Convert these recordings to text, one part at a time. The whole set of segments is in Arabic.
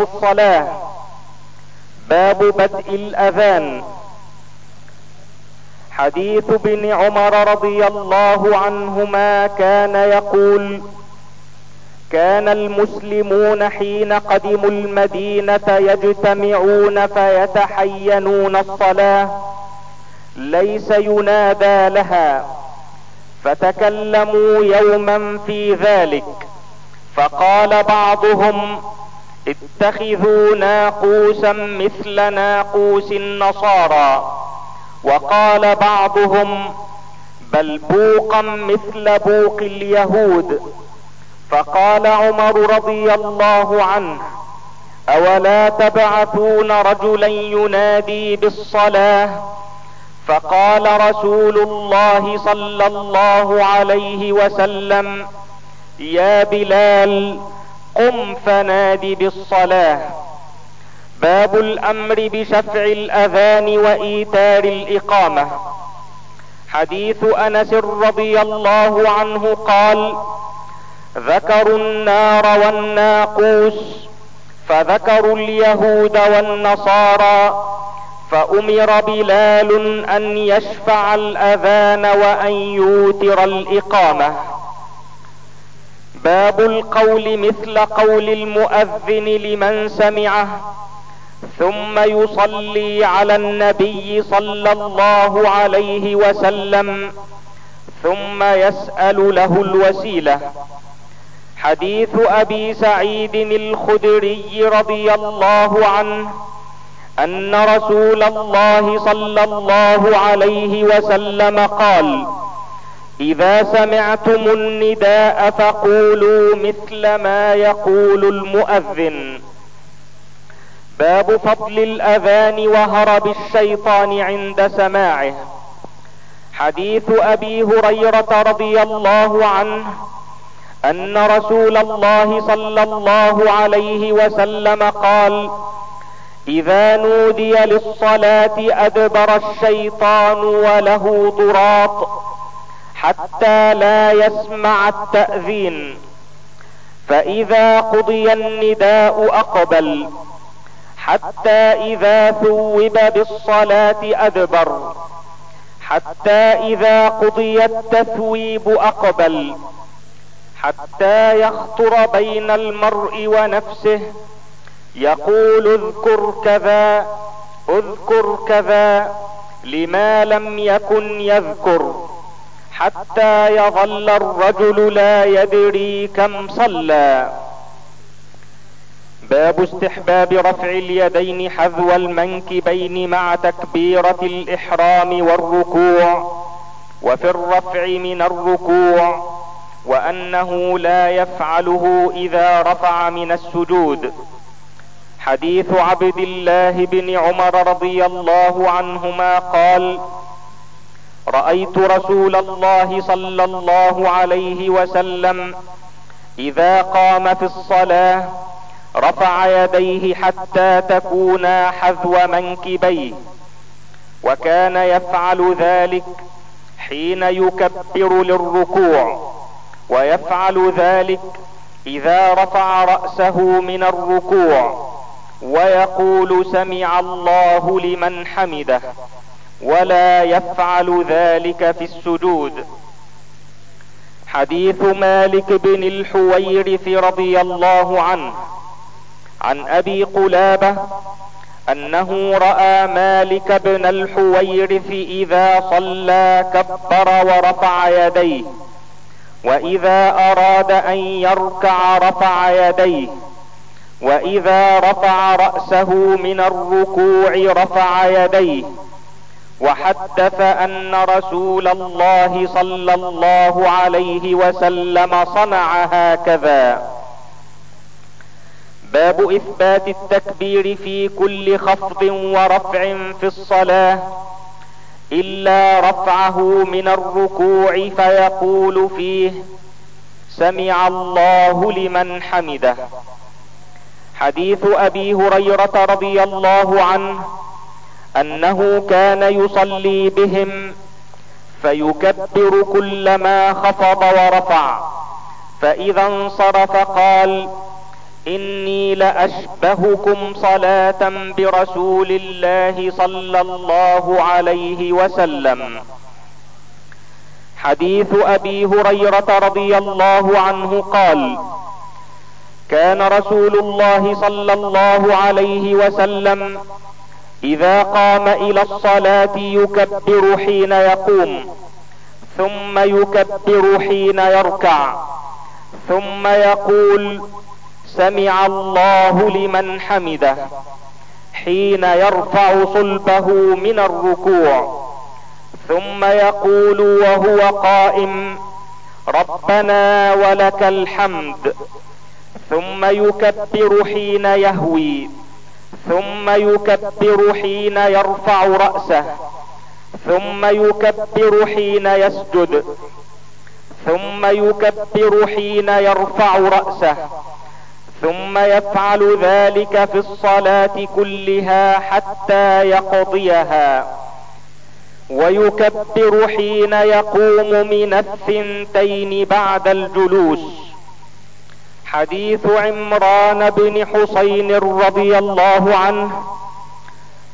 الصلاة. باب بدء الأذان. حديث ابن عمر رضي الله عنهما كان يقول كان المسلمون حين قدموا المدينة يجتمعون فيتحينون الصلاة. ليس ينادى لها. فتكلموا يوما في ذلك. فقال بعضهم اتخذوا ناقوسا مثل ناقوس النصارى. وقال بعضهم بل بوقا مثل بوق اليهود. فقال عمر رضي الله عنه أولا تبعثون رجلا ينادي بالصلاة؟ فقال رسول الله صلى الله عليه وسلم يا بلال قم فناد بالصلاة. باب الأمر بشفع الأذان وايتار الإقامة. حديث أنس رضي الله عنه قال ذكروا النار والناقوس فذكروا اليهود والنصارى فأمر بلال أن يشفع الأذان وأن يوتر الإقامة. باب القول مثل قول المؤذن لمن سمعه ثم يصلي على النبي صلى الله عليه وسلم ثم يسأل له الوسيلة. حديث أبي سعيد الخدري رضي الله عنه أن رسول الله صلى الله عليه وسلم قال إذا سمعتم النداء فقولوا مثل ما يقول المؤذن. باب فضل الأذان وهرب الشيطان عند سماعه. حديث أبي هريرة رضي الله عنه أن رسول الله صلى الله عليه وسلم قال إذا نودي للصلاة أدبر الشيطان وله ضراط حتى لا يسمع التأذين. فإذا قضي النداء أقبل. حتى إذا ثوب بالصلاة أدبر. حتى إذا قضي التثويب أقبل. حتى يخطر بين المرء ونفسه. يقول اذكر كذا اذكر كذا لما لم يكن يذكر. حتى يظل الرجل لا يدري كم صلى. باب استحباب رفع اليدين حذو المنكبين مع تكبيرة الإحرام والركوع وفي الرفع من الركوع وأنه لا يفعله إذا رفع من السجود. حديث عبد الله بن عمر رضي الله عنهما قال رأيت رسول الله صلى الله عليه وسلم إذا قام في الصلاة رفع يديه حتى تكونا حذو منكبيه وكان يفعل ذلك حين يكبر للركوع ويفعل ذلك إذا رفع رأسه من الركوع ويقول سمع الله لمن حمده ولا يفعل ذلك في السجود. حديث مالك بن الحويرث رضي الله عنه عن أبي قلابة أنه رأى مالك بن الحويرث إذا صلى كبر ورفع يديه وإذا أراد أن يركع رفع يديه وإذا رفع رأسه من الركوع رفع يديه وحدث أن رسول الله صلى الله عليه وسلم صنع هكذا. باب إثبات التكبير في كل خفض ورفع في الصلاة. إلا رفعه من الركوع فيقول فيه سمع الله لمن حمده. حديث أبي هريرة رضي الله عنه أنه كان يصلي بهم فيكبر كلما خفض ورفع. فإذا انصرف قال إني لأشبهكم صلاة برسول الله صلى الله عليه وسلم. حديث أبي هريرة رضي الله عنه قال كان رسول الله صلى الله عليه وسلم إذا قام إلى الصلاة يكبر حين يقوم ثم يكبر حين يركع ثم يقول سمع الله لمن حمده حين يرفع صلبه من الركوع ثم يقول وهو قائم ربنا ولك الحمد ثم يكبر حين يهوي. ثم يكبر حين يرفع رأسه. ثم يكبر حين يسجد. ثم يكبر حين يرفع رأسه. ثم يفعل ذلك في الصلاة كلها حتى يقضيها. ويكبر حين يقوم من الثنتين بعد الجلوس. حديث عمران بن حسين رضي الله عنه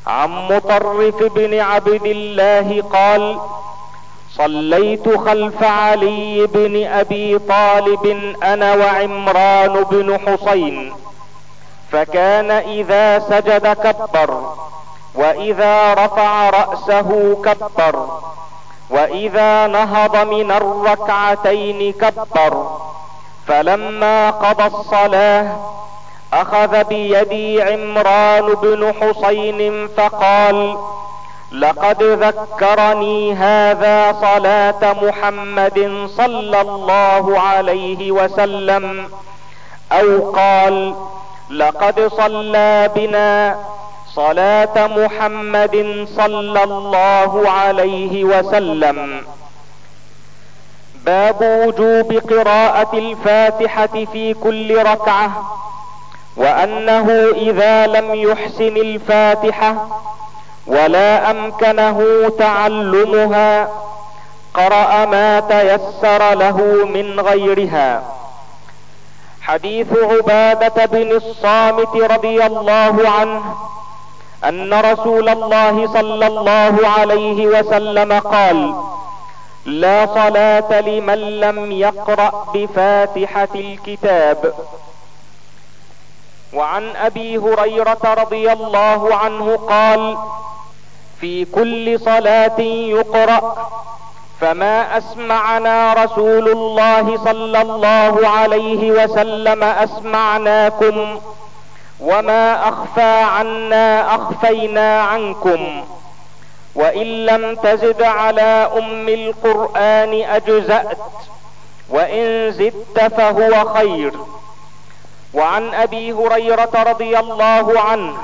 عن مطرف بن عبد الله قال صليت خلف علي بن أبي طالب أنا وعمران بن حسين فكان إذا سجد كبر وإذا رفع رأسه كبر وإذا نهض من الركعتين كبر فلما قضى الصلاة أخذ بيدي عمران بن حسين فقال لقد ذكرني هذا صلاة محمد صلى الله عليه وسلم. أو قال لقد صلى بنا صلاة محمد صلى الله عليه وسلم. باب وجوب قراءة الفاتحة في كل ركعة وأنه إذا لم يحسن الفاتحة ولا أمكنه تعلمها قرأ ما تيسر له من غيرها. حديث عبادة بن الصامت رضي الله عنه أن رسول الله صلى الله عليه وسلم قال لا صلاة لمن لم يقرأ بفاتحة الكتاب. وعن أبي هريرة رضي الله عنه قال في كل صلاة يقرأ فما أسمعنا رسول الله صلى الله عليه وسلم أسمعناكم وما أخفى عنا أخفينا عنكم. وإن لم تزد على أم القرآن أجزأت وإن زدت فهو خير. وعن أبي هريرة رضي الله عنه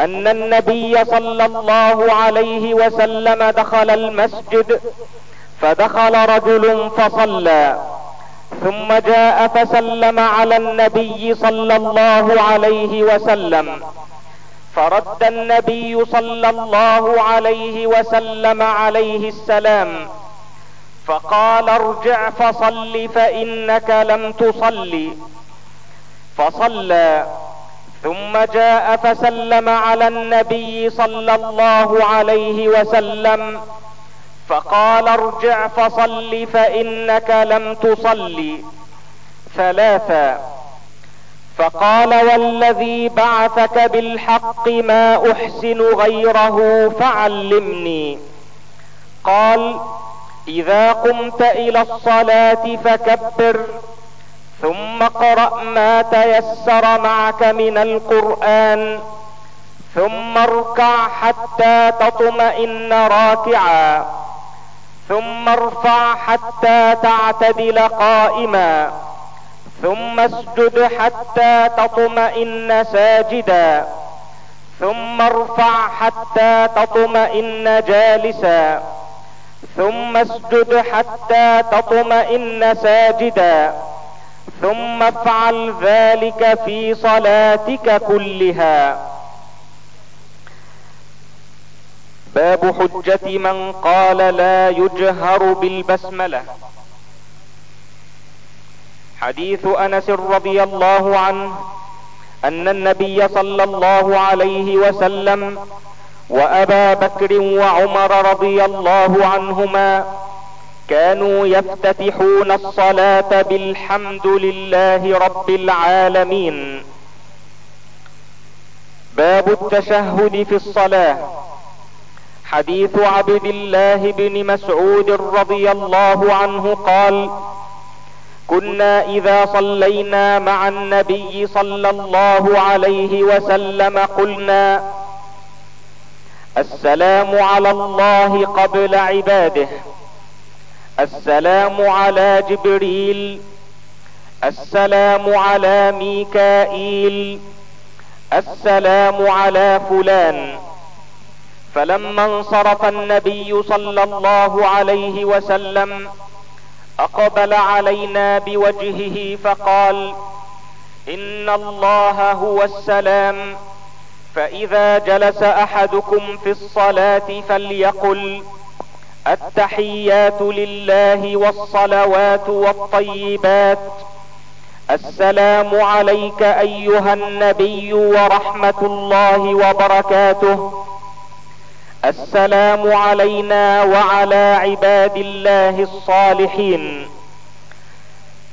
أن النبي صلى الله عليه وسلم دخل المسجد فدخل رجل فصلى ثم جاء فسلم على النبي صلى الله عليه وسلم. فرد النبي صلى الله عليه وسلم عليه السلام فقال ارجع فصل فإنك لم تصلي فصلى ثم جاء فسلم على النبي صلى الله عليه وسلم فقال ارجع فصل فإنك لم تصل. ثلاثا فقال والذي بعثك بالحق ما أحسن غيره فعلمني. قال إذا قمت إلى الصلاة فكبر ثم اقرأ ما تيسر معك من القرآن ثم اركع حتى تطمئن راكعا ثم ارفع حتى تعتدل قائما. ثم اسجد حتى تطمئن ساجدا. ثم ارفع حتى تطمئن جالسا. ثم اسجد حتى تطمئن ساجدا. ثم افعل ذلك في صلاتك كلها. باب حجة من قال لا يجهر بالبسملة. حديث أنس رضي الله عنه أن النبي صلى الله عليه وسلم وأبا بكر وعمر رضي الله عنهما كانوا يفتتحون الصلاة بالحمد لله رب العالمين. باب التشهد في الصلاة. حديث عبد الله بن مسعود رضي الله عنه قال كنا إذا صلينا مع النبي صلى الله عليه وسلم قلنا السلام على الله قبل عباده السلام على جبريل السلام على ميكائيل السلام على فلان. فلما انصرف النبي صلى الله عليه وسلم أقبل علينا بوجهه فقال إن الله هو السلام فإذا جلس أحدكم في الصلاة فليقل التحيات لله والصلوات والطيبات السلام عليك أيها النبي ورحمة الله وبركاته. السلام علينا وعلى عباد الله الصالحين.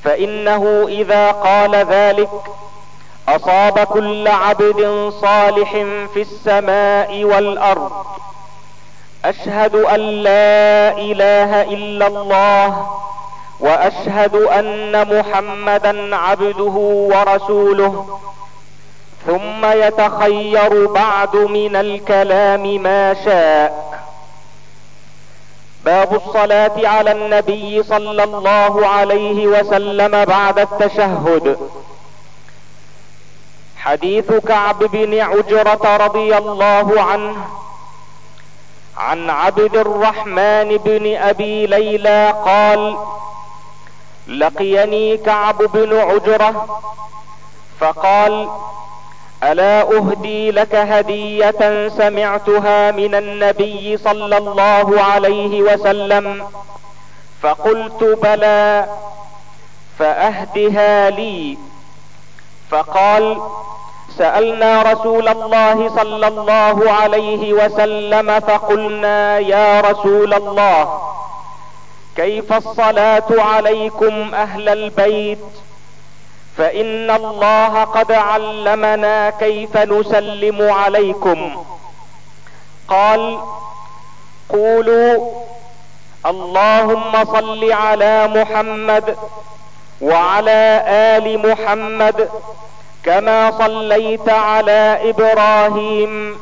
فإنه إذا قال ذلك أصاب كل عبد صالح في السماء والأرض. أشهد أن لا إله إلا الله وأشهد أن محمدا عبده ورسوله. ثم يتخير بعد من الكلام ما شاء. باب الصلاة على النبي صلى الله عليه وسلم بعد التشهد. حديث كعب بن عجرة رضي الله عنه عن عبد الرحمن بن أبي ليلى قال لقيني كعب بن عجرة فقال ألا أهدي لك هدية سمعتها من النبي صلى الله عليه وسلم فقلت بلى فأهدها لي. فقال سألنا رسول الله صلى الله عليه وسلم فقلنا يا رسول الله كيف الصلاة عليكم أهل البيت؟ فإن الله قد علمنا كيف نسلم عليكم. قال قولوا اللهم صل على محمد وعلى آل محمد كما صليت على إبراهيم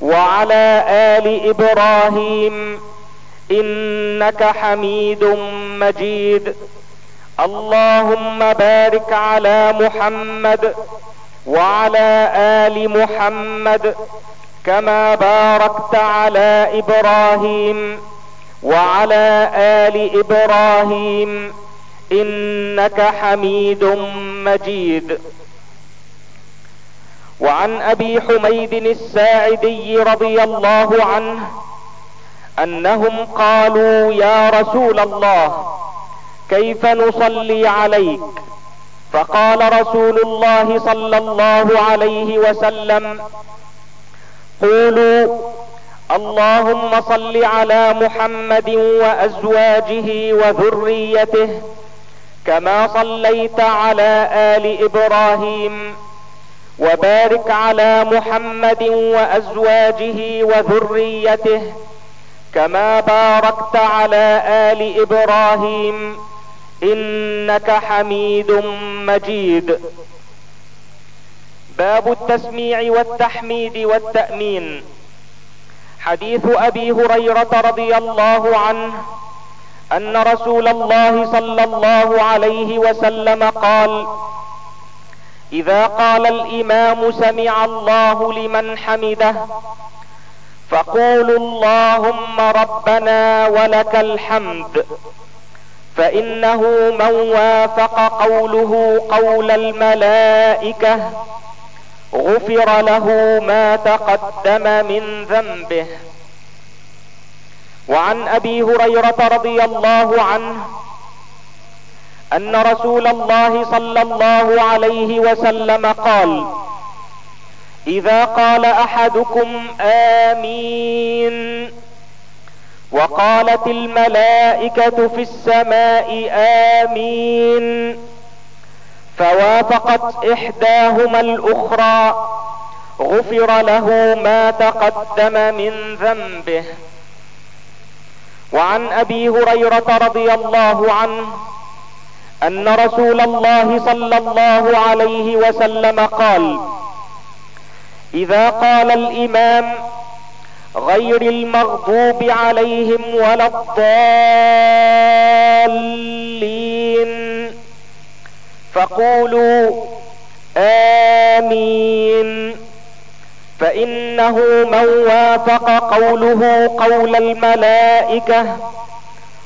وعلى آل إبراهيم إنك حميد مجيد. اللهم بارك على محمد وعلى آل محمد كما باركت على إبراهيم وعلى آل إبراهيم إنك حميد مجيد. وعن أبي حميد الساعدي رضي الله عنه أنهم قالوا يا رسول الله كيف نصلي عليك؟ فقال رسول الله صلى الله عليه وسلم قولوا اللهم صل على محمد وأزواجه وذريته كما صليت على آل إبراهيم وبارك على محمد وأزواجه وذريته كما باركت على آل إبراهيم. إنك حميد مجيد. باب التسميع والتحميد والتأمين. حديث أبي هريرة رضي الله عنه أن رسول الله صلى الله عليه وسلم قال إذا قال الإمام سمع الله لمن حمده فقولوا اللهم ربنا ولك الحمد. فإنه من وافق قوله قول الملائكة غفر له ما تقدم من ذنبه. وعن أبي هريرة رضي الله عنه أن رسول الله صلى الله عليه وسلم قال إذا قال أحدكم آمين وقالت الملائكة في السماء آمين. فوافقت إحداهما الأخرى غفر له ما تقدم من ذنبه. وعن أبي هريرة رضي الله عنه أن رسول الله صلى الله عليه وسلم قال إذا قال الإمام غير المغضوب عليهم ولا الضالين. فقولوا آمين. فإنه من وافق قوله قول الملائكة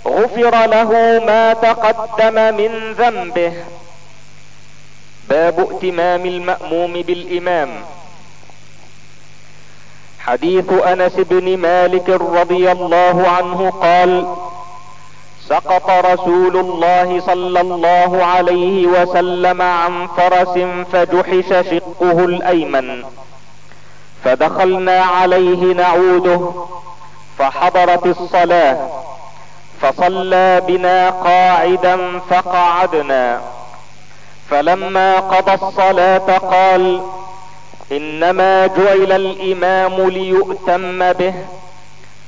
غفر له ما تقدم من ذنبه. باب ائتمام المأموم بالإمام. حديث أنس بن مالك رضي الله عنه قال سقط رسول الله صلى الله عليه وسلم عن فرس فجحش شقه الأيمن. فدخلنا عليه نعوده فحضرت الصلاة فصلى بنا قاعدا فقعدنا. فلما قضى الصلاة قال إنما جعل الإمام ليؤتم به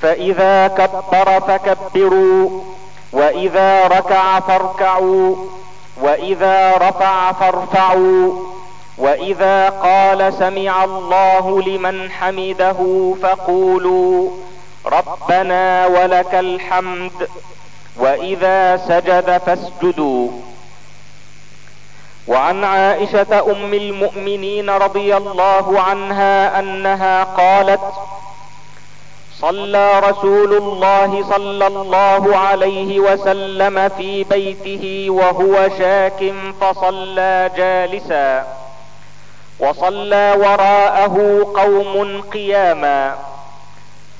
فإذا كبر فكبروا وإذا ركع فاركعوا وإذا رفع فارفعوا وإذا قال سمع الله لمن حمده فقولوا ربنا ولك الحمد وإذا سجد فاسجدوا. وعن عائشة أم المؤمنين رضي الله عنها أنها قالت صلى رسول الله صلى الله عليه وسلم في بيته وهو شاك فصلى جالسا وصلى وراءه قوم قياما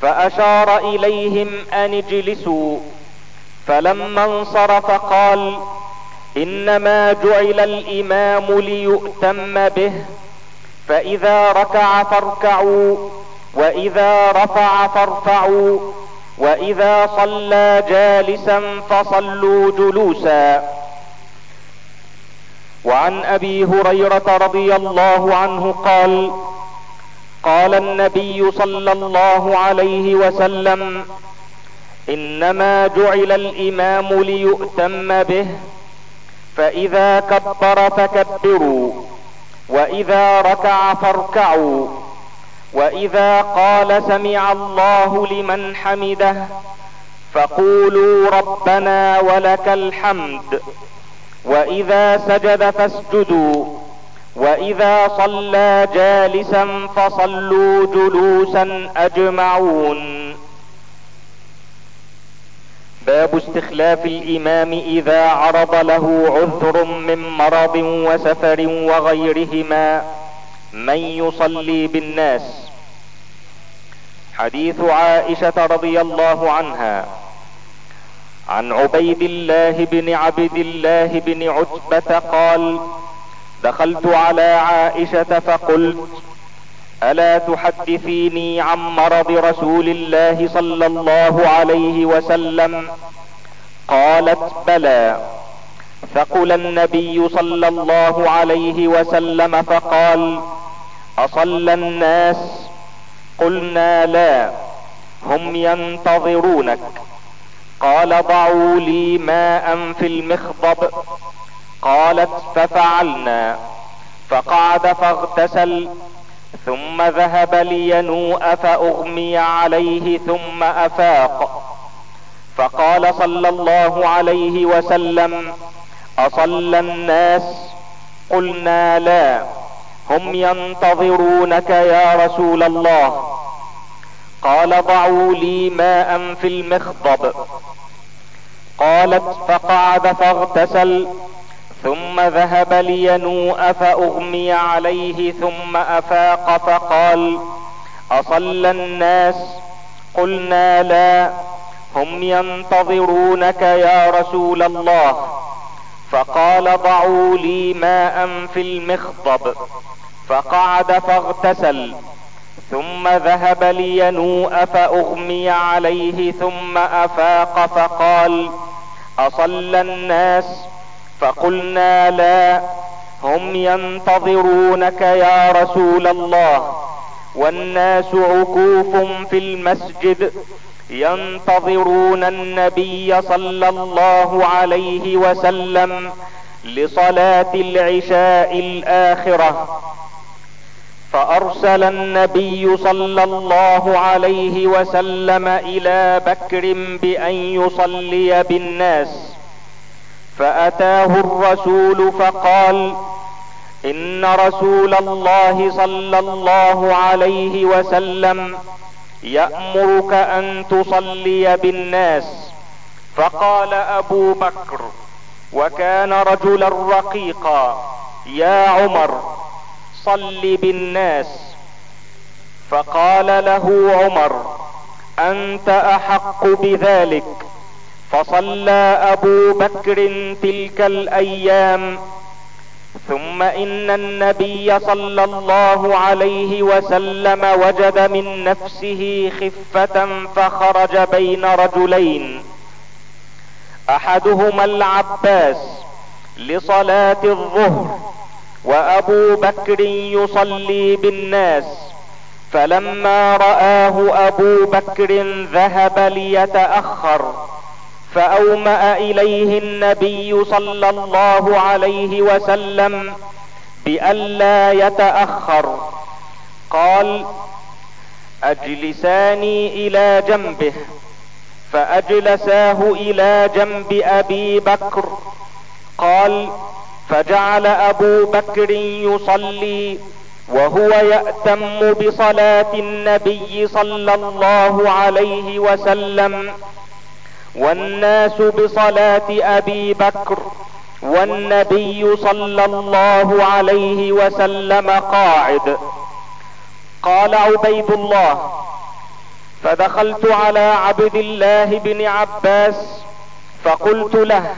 فأشار إليهم أن اجلسوا فلما انصرف قال إنما جعل الإمام ليؤتم به فإذا ركع فاركعوا وإذا رفع فارفعوا وإذا صلى جالسا فصلوا جلوسا. وعن أبي هريرة رضي الله عنه قال قال النبي صلى الله عليه وسلم إنما جعل الإمام ليؤتم به فإذا كبر فكبروا وإذا ركع فاركعوا وإذا قال سمع الله لمن حمده فقولوا ربنا ولك الحمد وإذا سجد فاسجدوا وإذا صلى جالسا فصلوا جلوسا أجمعون. باب استخلاف الإمام إذا عرض له عذر من مرض وسفر وغيرهما. من يصلي بالناس. حديث عائشة رضي الله عنها. عن عبيد الله بن عبد الله بن عتبة قال دخلت على عائشة فقلت ألا تحدثيني عن مرض رسول الله صلى الله عليه وسلم؟ قالت بلى. ثقل النبي صلى الله عليه وسلم فقال اصلى الناس؟ قلنا لا هم ينتظرونك. قال ضعوا لي ماء في المخضب. قالت ففعلنا. فقعد فاغتسل. ثم ذهب لينوء فأغمي عليه ثم أفاق. فقال صلى الله عليه وسلم أصلى الناس؟ قلنا لا هم ينتظرونك يا رسول الله. قال ضعوا لي ماء في المخضب. قالت فقعد فاغتسل ثم ذهب لينوء فأغمي عليه ثم أفاق فقال أصلى الناس؟ قلنا لا هم ينتظرونك يا رسول الله. فقال ضعوا لي ماء في المخضب. فقعد فاغتسل. ثم ذهب لينوء فأغمي عليه ثم أفاق فقال أصلى الناس؟ فقلنا لا هم ينتظرونك يا رسول الله. والناس عكوف في المسجد ينتظرون النبي صلى الله عليه وسلم لصلاة العشاء الآخرة. فأرسل النبي صلى الله عليه وسلم إلى بكر بأن يصلي بالناس. فأتاه الرسول فقال إن رسول الله صلى الله عليه وسلم يأمرك أن تصلي بالناس. فقال أبو بكر وكان رجلا رقيقا يا عمر صل بالناس. فقال له عمر أنت أحق بذلك. فصلى أبو بكر تلك الأيام ثم إن النبي صلى الله عليه وسلم وجد من نفسه خفة فخرج بين رجلين. أحدهما العباس لصلاة الظهر وأبو بكر يصلي بالناس فلما رآه أبو بكر ذهب ليتأخر. فأومأ إليه النبي صلى الله عليه وسلم بألا يتأخر. قال أجلساني إلى جنبه فأجلساه إلى جنب أبي بكر. قال فجعل أبو بكر يصلي وهو يأتم بصلاة النبي صلى الله عليه وسلم. والناس بصلاة أبي بكر والنبي صلى الله عليه وسلم قاعد. قال عبيد الله فدخلت على عبد الله بن عباس فقلت له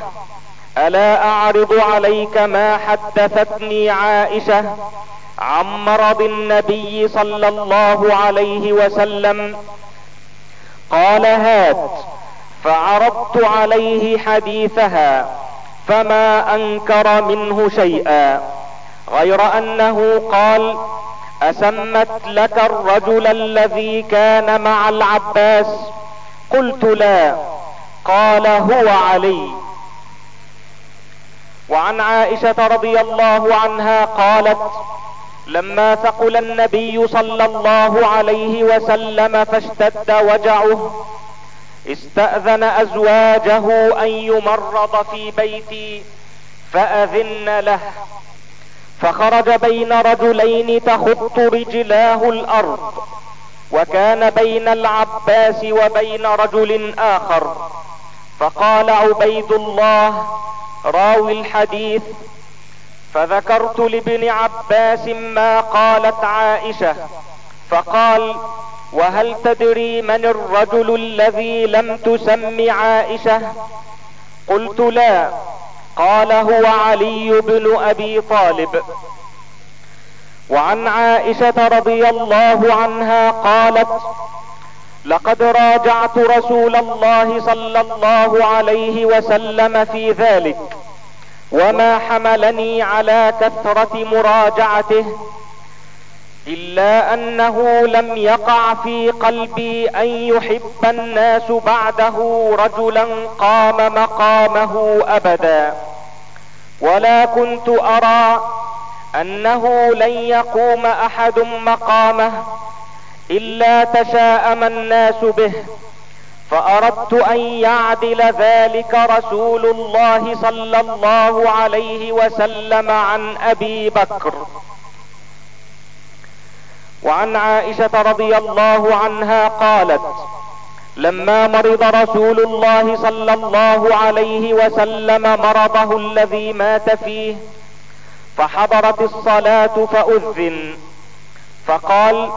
ألا أعرض عليك ما حدثتني عائشة عن مرض النبي صلى الله عليه وسلم؟ قال هات فعرضت عليه حديثها فما أنكر منه شيئا. غير أنه قال أسمت لك الرجل الذي كان مع العباس؟ قلت لا. قال هو علي. وعن عائشة رضي الله عنها قالت لما ثقل النبي صلى الله عليه وسلم فاشتد وجعه استأذن أزواجه أن يمرض في بيتي فأذن له. فخرج بين رجلين تخط رجلاه الأرض وكان بين العباس وبين رجل آخر. فقال عبيد الله راوي الحديث. فذكرت لابن عباس ما قالت عائشة فقال وهل تدري من الرجل الذي لم تسم عائشة؟ قلت لا قال هو علي بن أبي طالب. وعن عائشة رضي الله عنها قالت لقد راجعت رسول الله صلى الله عليه وسلم في ذلك وما حملني على كثرة مراجعته إلا أنه لم يقع في قلبي أن يحب الناس بعده رجلا قام مقامه أبدا. ولا كنت أرى أنه لن يقوم أحد مقامه إلا تشاءم الناس به. فأردت أن يعدل ذلك رسول الله صلى الله عليه وسلم عن أبي بكر. وعن عائشة رضي الله عنها قالت لما مرض رسول الله صلى الله عليه وسلم مرضه الذي مات فيه فحضرت الصلاة فأذن فقال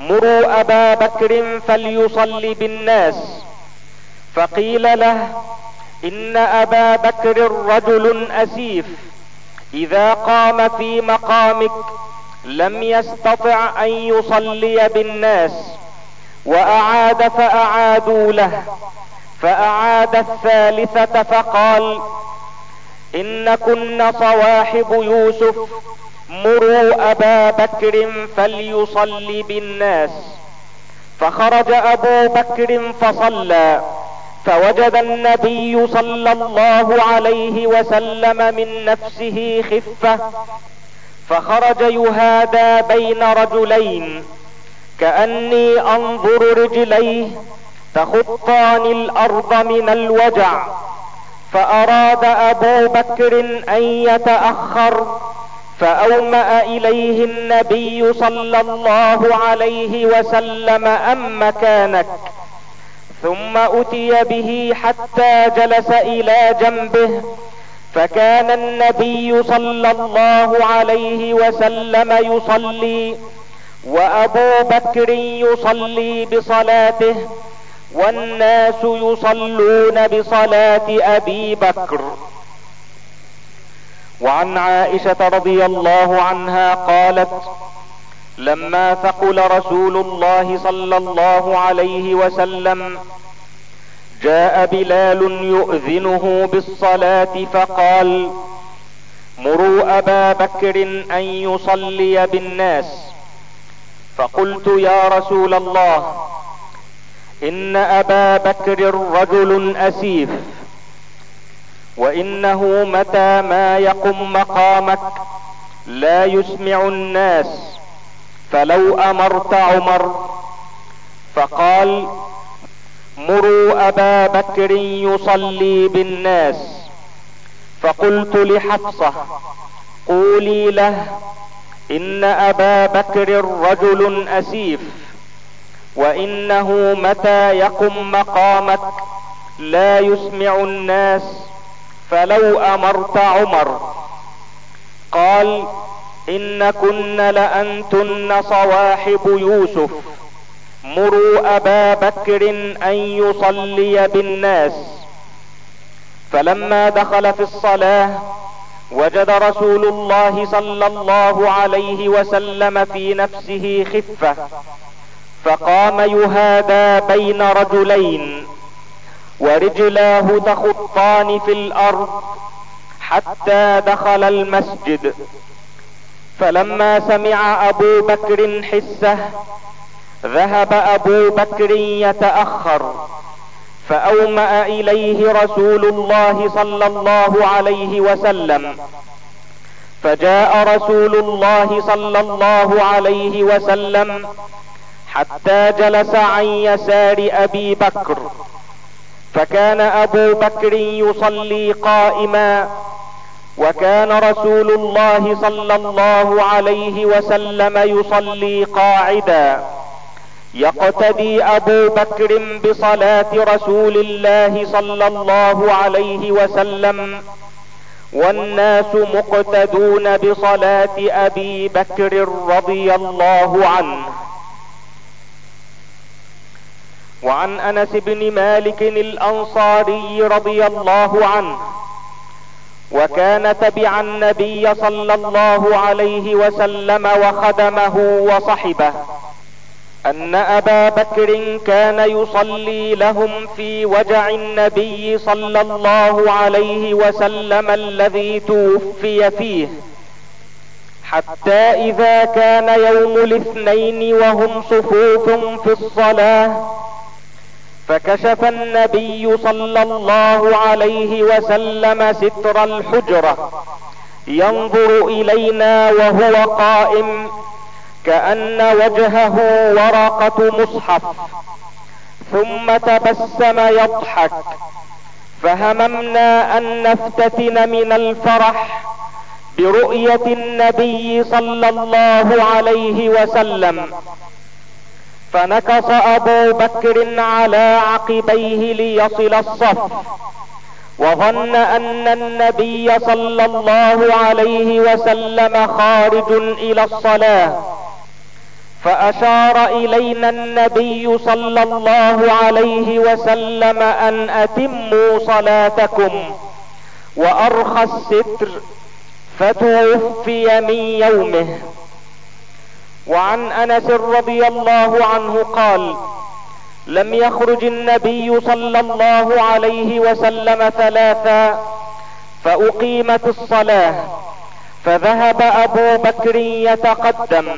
مروا أبا بكر فليصلي بالناس. فقيل له إن أبا بكر رجل أسيف إذا قام في مقامك لم يستطع أن يصلي بالناس وأعاد فأعادوا له. فأعاد الثالثة فقال إن كن صواحب يوسف مروا أبا بكر فليصلي بالناس. فخرج أبو بكر فصلى فوجد النبي صلى الله عليه وسلم من نفسه خفة. فخرج يهادى بين رجلين كأني أنظر رجليه تخطان الأرض من الوجع فأراد أبو بكر أن يتأخر فأومأ إليه النبي صلى الله عليه وسلم أم مكانك ثم أتي به حتى جلس إلى جنبه فكان النبي صلى الله عليه وسلم يصلي وأبو بكر يصلي بصلاته والناس يصلون بصلاة أبي بكر. وعن عائشة رضي الله عنها قالت لما ثقل رسول الله صلى الله عليه وسلم جاء بلال يؤذنه بالصلاة فقال مروا أبا بكر أن يصلي بالناس. فقلت يا رسول الله إن أبا بكر رجل أسيف وإنه متى ما يقم مقامك لا يسمع الناس فلو أمرت عمر. فقال مروا أبا بكر يصلي بالناس. فقلت لحفصة قولي له إن أبا بكر رجل أسيف وإنه متى يقم مقامك؟ لا يسمع الناس فلو أمرت عمر. قال إن كن لأنتن صواحب يوسف. مروا ابا بكر ان يصلي بالناس فلما دخل في الصلاة وجد رسول الله صلى الله عليه وسلم في نفسه خفة فقام يهادى بين رجلين ورجلاه تخطان في الأرض حتى دخل المسجد فلما سمع ابو بكر حسه ذهب أبو بكر يتأخر فأومأ إليه رسول الله صلى الله عليه وسلم فجاء رسول الله صلى الله عليه وسلم حتى جلس عن يسار أبي بكر فكان أبو بكر يصلي قائما وكان رسول الله صلى الله عليه وسلم يصلي قاعدا. يقتدي أبو بكر بصلاة رسول الله صلى الله عليه وسلم والناس مقتدون بصلاة أبي بكر رضي الله عنه. وعن أنس بن مالك الأنصاري رضي الله عنه وكان تبع النبي صلى الله عليه وسلم وخدمه وصحبه. أن أبا بكر كان يصلي لهم في وجع النبي صلى الله عليه وسلم الذي توفي فيه حتى إذا كان يوم الاثنين وهم صفوف في الصلاة فكشف النبي صلى الله عليه وسلم ستر الحجرة ينظر إلينا وهو قائم كأن وجهه ورقة مصحف ثم تبسم يضحك. فهممنا أن نفتتن من الفرح برؤية النبي صلى الله عليه وسلم. فنكص أبو بكر على عقبيه ليصل الصف وظن أن النبي صلى الله عليه وسلم خارج إلى الصلاة. فأشار إلينا النبي صلى الله عليه وسلم أن أتموا صلاتكم وأرخى الستر فتوفي من يومه. وعن أنس رضي الله عنه قال لم يخرج النبي صلى الله عليه وسلم ثلاثا فأقيمت الصلاة فذهب أبو بكر يتقدم.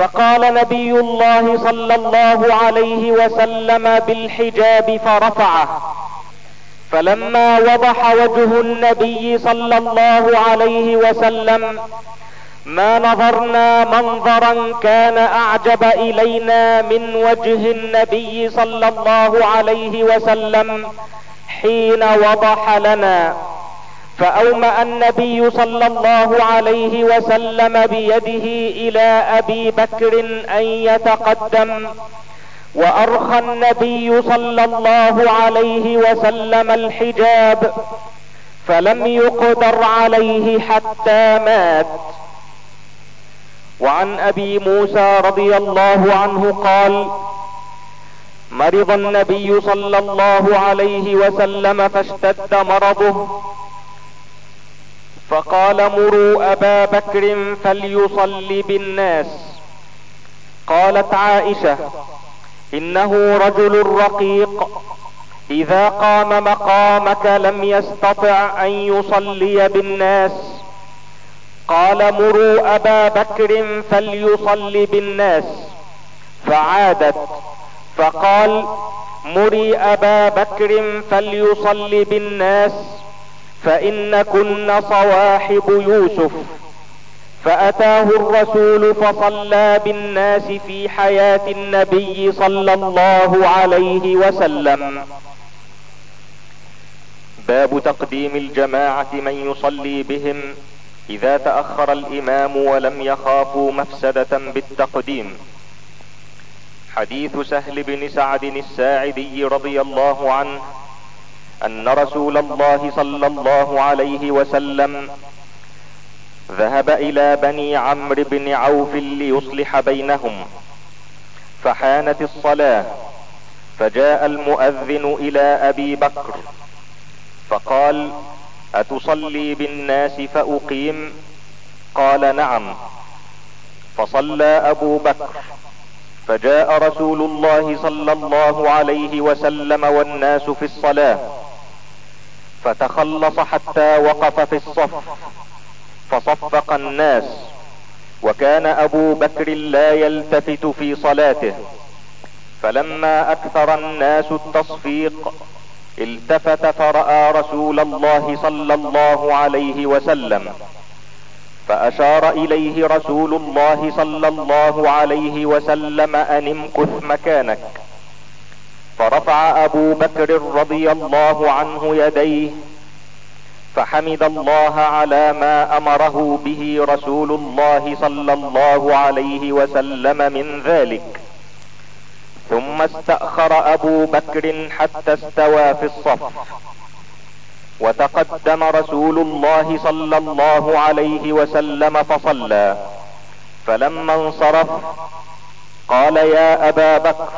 فقال نبي الله صلى الله عليه وسلم بالحجاب فرفعه. فلما وضح وجه النبي صلى الله عليه وسلم ما نظرنا منظرا كان أعجب إلينا من وجه النبي صلى الله عليه وسلم حين وضح لنا. فأومأ النبي صلى الله عليه وسلم بيده إلى أبي بكر أن يتقدم. وأرخى النبي صلى الله عليه وسلم الحجاب فلم يقدر عليه حتى مات. وعن أبي موسى رضي الله عنه قال مرض النبي صلى الله عليه وسلم فاشتد مرضه فقال مروا أبا بكر فليصلي بالناس. قالت عائشة إنه رجل رقيق. إذا قام مقامك لم يستطع أن يصلي بالناس. قال مروا أبا بكر فليصلي بالناس. فعادت فقال مري أبا بكر فليصلي بالناس. فإنكن صواحب يوسف. فأتاه الرسول فصلى بالناس في حياة النبي صلى الله عليه وسلم. باب تقديم الجماعة من يصلي بهم إذا تأخر الإمام ولم يخافوا مفسدة بالتقديم. حديث سهل بن سعد الساعدي رضي الله عنه أن رسول الله صلى الله عليه وسلم ذهب إلى بني عمرو بن عوف ليصلح بينهم فحانت الصلاة فجاء المؤذن إلى أبي بكر فقال أتصلي بالناس فأقيم؟ قال نعم. فصلى أبو بكر فجاء رسول الله صلى الله عليه وسلم والناس في الصلاة فتخلص حتى وقف في الصف فصفق الناس. وكان أبو بكر لا يلتفت في صلاته. فلما أكثر الناس التصفيق التفت فرأى رسول الله صلى الله عليه وسلم. فأشار إليه رسول الله صلى الله عليه وسلم أن امكث مكانك. فرفع أبو بكر رضي الله عنه يديه فحمد الله على ما أمره به رسول الله صلى الله عليه وسلم من ذلك. ثم استأخر أبو بكر حتى استوى في الصف. وتقدم رسول الله صلى الله عليه وسلم فصلى. فلما انصرف قال يا أبا بكر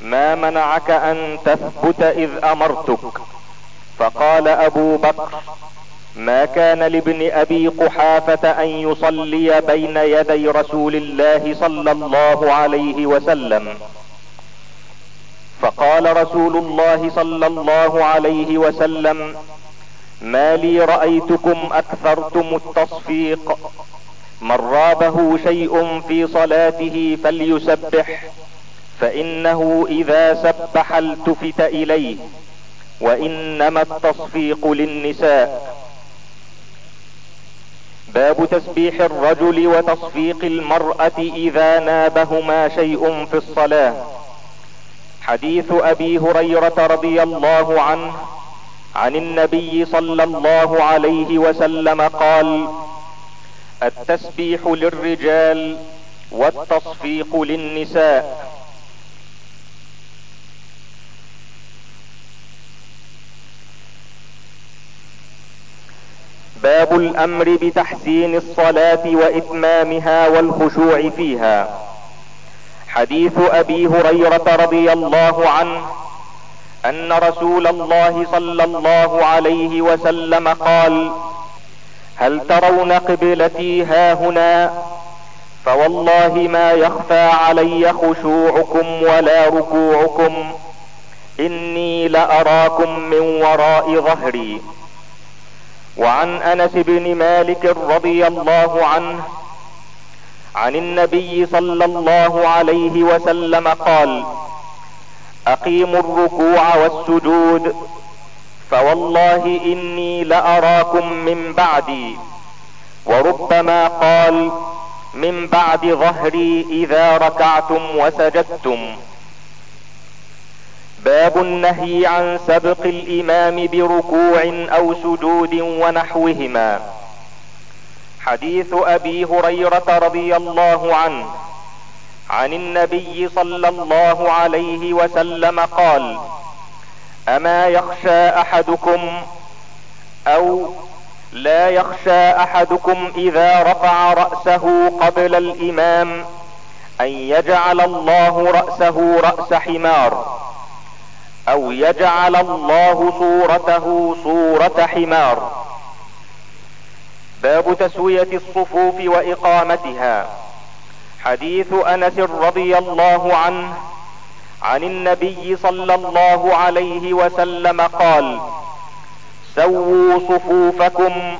ما منعك أن تثبت إذ أمرتك؟ فقال أبو بكر ما كان لابن أبي قحافة أن يصلي بين يدي رسول الله صلى الله عليه وسلم. فقال رسول الله صلى الله عليه وسلم ما لي رأيتكم أكثرتم التصفيق. من رابه شيء في صلاته فليسبح. فإنه إذا سبح التفت إليه وإنما التصفيق للنساء. باب تسبيح الرجل وتصفيق المرأة إذا نابهما شيء في الصلاة. حديث أبي هريرة رضي الله عنه عن النبي صلى الله عليه وسلم قال التسبيح للرجال والتصفيق للنساء. باب الأمر بتحسين الصلاة وإتمامها والخشوع فيها. حديث أبي هريرة رضي الله عنه أن رسول الله صلى الله عليه وسلم قال هل ترون قبلتي هاهنا فوالله ما يخفى علي خشوعكم ولا ركوعكم إني لأراكم من وراء ظهري. وعن أنس بن مالك رضي الله عنه عن النبي صلى الله عليه وسلم قال أقيموا الركوع والسجود فوالله إني لأراكم من بعدي وربما قال من بعد ظهري إذا ركعتم وسجدتم. باب النهي عن سبق الإمام بركوع أو سجود ونحوهما. حديث أبي هريرة رضي الله عنه عن النبي صلى الله عليه وسلم قال أما يخشى أحدكم أو لا يخشى أحدكم إذا رفع رأسه قبل الإمام أن يجعل الله رأسه رأس حمار أو يجعل الله صورته صورة حمار. باب تسوية الصفوف وإقامتها. حديث أنس رضي الله عنه عن النبي صلى الله عليه وسلم قال سووا صفوفكم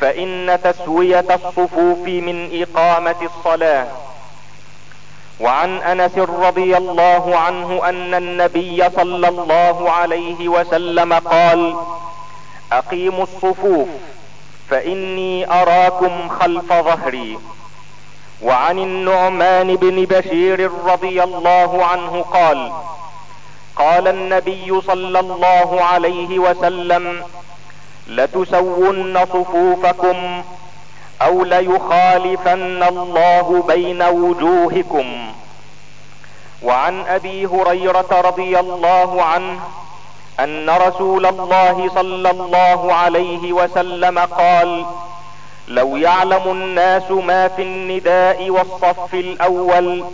فإن تسوية الصفوف من إقامة الصلاة. وعن أنس رضي الله عنه أن النبي صلى الله عليه وسلم قال أقيموا الصفوف فإني أراكم خلف ظهري. وعن النعمان بن بشير رضي الله عنه قال قال النبي صلى الله عليه وسلم لتسون صفوفكم أو ليخالفن الله بين وجوهكم. وعن أبي هريرة رضي الله عنه أن رسول الله صلى الله عليه وسلم قال لو يعلم الناس ما في النداء والصف الأول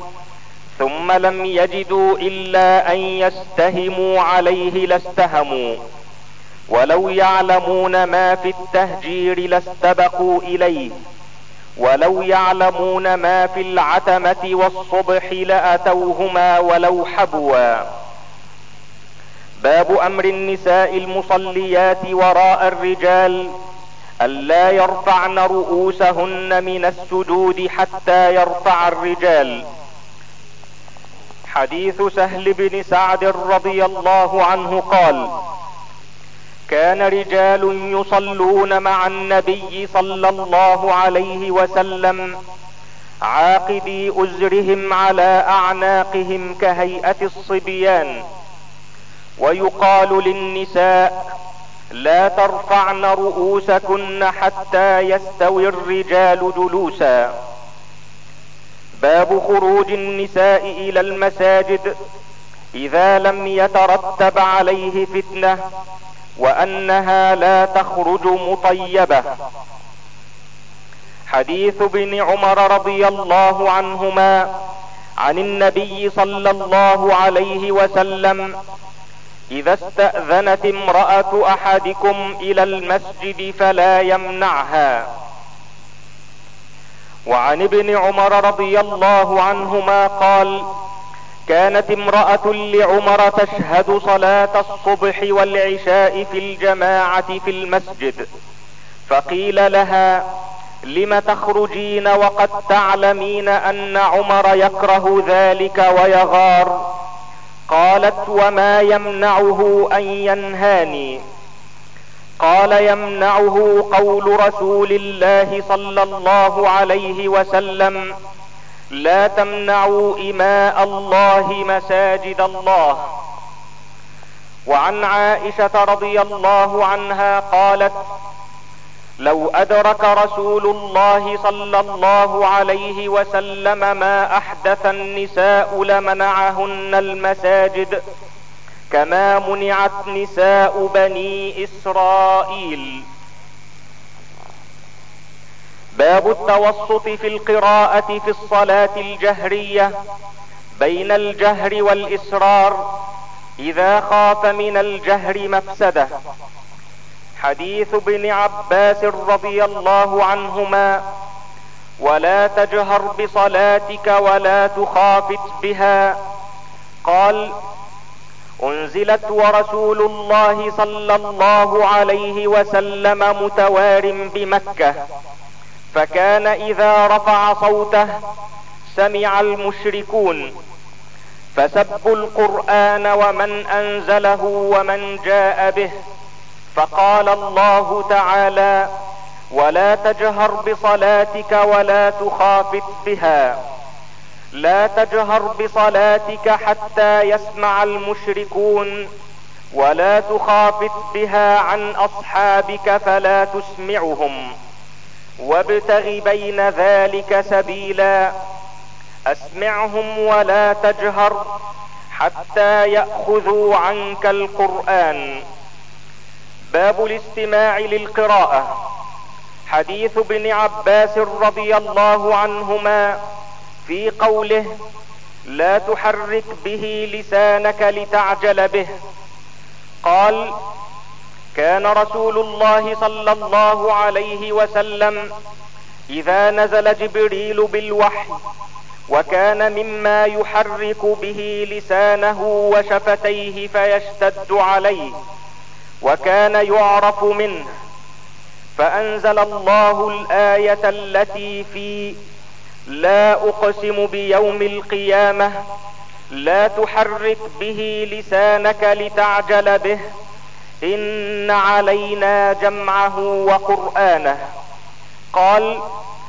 ثم لم يجدوا إلا أن يستهموا عليه لاستهموا. ولو يعلمون ما في التهجير لاستبقوا إليه. ولو يعلمون ما في العتمة والصبح لأتوهما ولو حبوا. باب أمر النساء المصليات وراء الرجال الا يرفعن رؤوسهن من السجود حتى يرفع الرجال. حديث سهل بن سعد رضي الله عنه قال كان رجال يصلون مع النبي صلى الله عليه وسلم عاقدي أزرهم على أعناقهم كهيئة الصبيان ويقال للنساء لا ترفعن رؤوسكن حتى يستوي الرجال جلوسا. باب خروج النساء إلى المساجد إذا لم يترتب عليه فتنة وأنها لا تخرج مطيبة. حديث ابن عمر رضي الله عنهما عن النبي صلى الله عليه وسلم إذا استأذنت امرأة أحدكم إلى المسجد فلا يمنعها. وعن ابن عمر رضي الله عنهما قال كانت امرأة لعمر تشهد صلاة الصبح والعشاء في الجماعة في المسجد. فقيل لها لم تخرجين وقد تعلمين أن عمر يكره ذلك ويغار؟ قالت وما يمنعه أن ينهاني. قال يمنعه قول رسول الله صلى الله عليه وسلم لا تمنعوا إماء الله مساجد الله. وعن عائشة رضي الله عنها قالت لو أدرك رسول الله صلى الله عليه وسلم ما أحدث النساء لمنعهن المساجد كما منعت نساء بني إسرائيل. باب التوسط في القراءة في الصلاة الجهرية بين الجهر والإسرار إذا خاف من الجهر مفسدة. حديث ابن عباس رضي الله عنهما ولا تجهر بصلاتك ولا تخافت بها. قال أنزلت ورسول الله صلى الله عليه وسلم متوار بمكة. فكان إذا رفع صوته سمع المشركون فسبوا القرآن ومن أنزله ومن جاء به فقال الله تعالى ولا تجهر بصلاتك ولا تخافت بها لا تجهر بصلاتك حتى يسمع المشركون ولا تخافت بها عن أصحابك فلا تسمعهم وابتغ بين ذلك سبيلا. أسمعهم ولا تجهر حتى يأخذوا عنك القرآن. باب الاستماع للقراءة. حديث ابن عباس رضي الله عنهما في قوله لا تحرك به لسانك لتعجل به قال كان رسول الله صلى الله عليه وسلم إذا نزل جبريل بالوحي وكان مما يحرك به لسانه وشفتيه فيشتد عليه وكان يعرف منه فأنزل الله الآية التي في لا أقسم بيوم القيامة لا تحرك به لسانك لتعجل به إن علينا جمعه وقرآنه. قال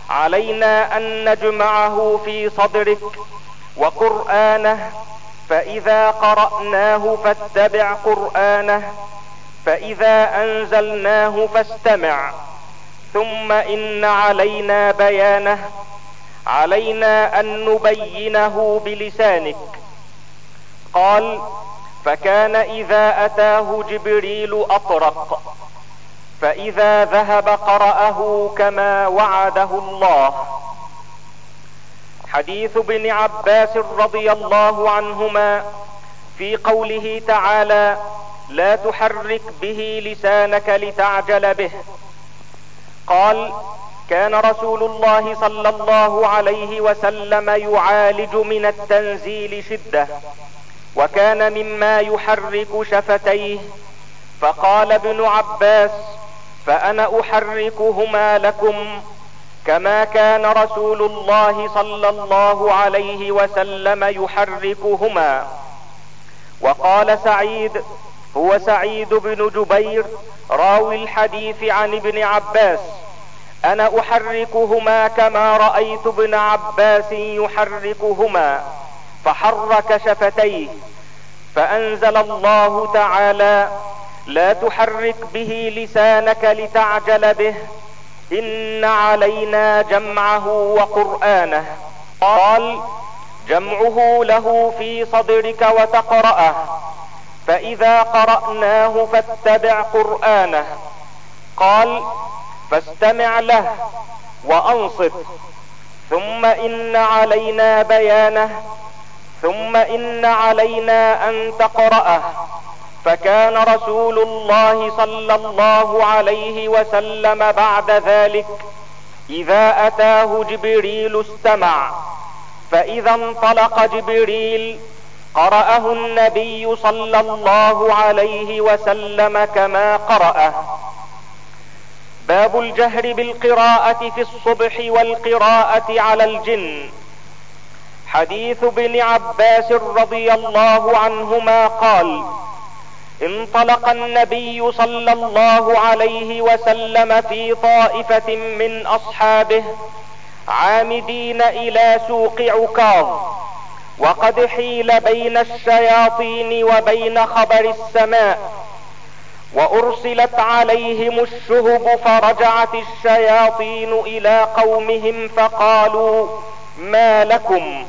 علينا أن نجمعه في صدرك وقرآنه فإذا قرأناه فاتبع قرآنه فإذا أنزلناه فاستمع. ثم إن علينا بيانه علينا أن نبينه بلسانك. قال فكان إذا أتاه جبريل أطرق فإذا ذهب قرأه كما وعده الله. حديث ابن عباس رضي الله عنهما في قوله تعالى لا تحرك به لسانك لتعجل به قال كان رسول الله صلى الله عليه وسلم يعالج من التنزيل شدة وكان مما يحرك شفتيه. فقال ابن عباس فأنا أحركهما لكم كما كان رسول الله صلى الله عليه وسلم يحركهما. وقال سعيد هو سعيد بن جبير راوي الحديث عن ابن عباس أنا أحركهما كما رأيت ابن عباس يحركهما. فحرك شفتيه. فأنزل الله تعالى لا تحرك به لسانك لتعجل به إن علينا جمعه وقرآنه. قال جمعه له في صدرك وتقرأه فإذا قرأناه فاتبع قرآنه. قال فاستمع له وأنصت ثم إن علينا بيانه ثم إن علينا أن تقرأه. فكان رسول الله صلى الله عليه وسلم بعد ذلك إذا أتاه جبريل استمع. فإذا انطلق جبريل قرأه النبي صلى الله عليه وسلم كما قرأه. باب الجهر بالقراءة في الصبح والقراءة على الجن. حديث ابن عباس رضي الله عنهما قال انطلق النبي صلى الله عليه وسلم في طائفة من أصحابه عامدين إلى سوق عكاظ وقد حيل بين الشياطين وبين خبر السماء وأرسلت عليهم الشهب فرجعت الشياطين إلى قومهم فقالوا ما لكم؟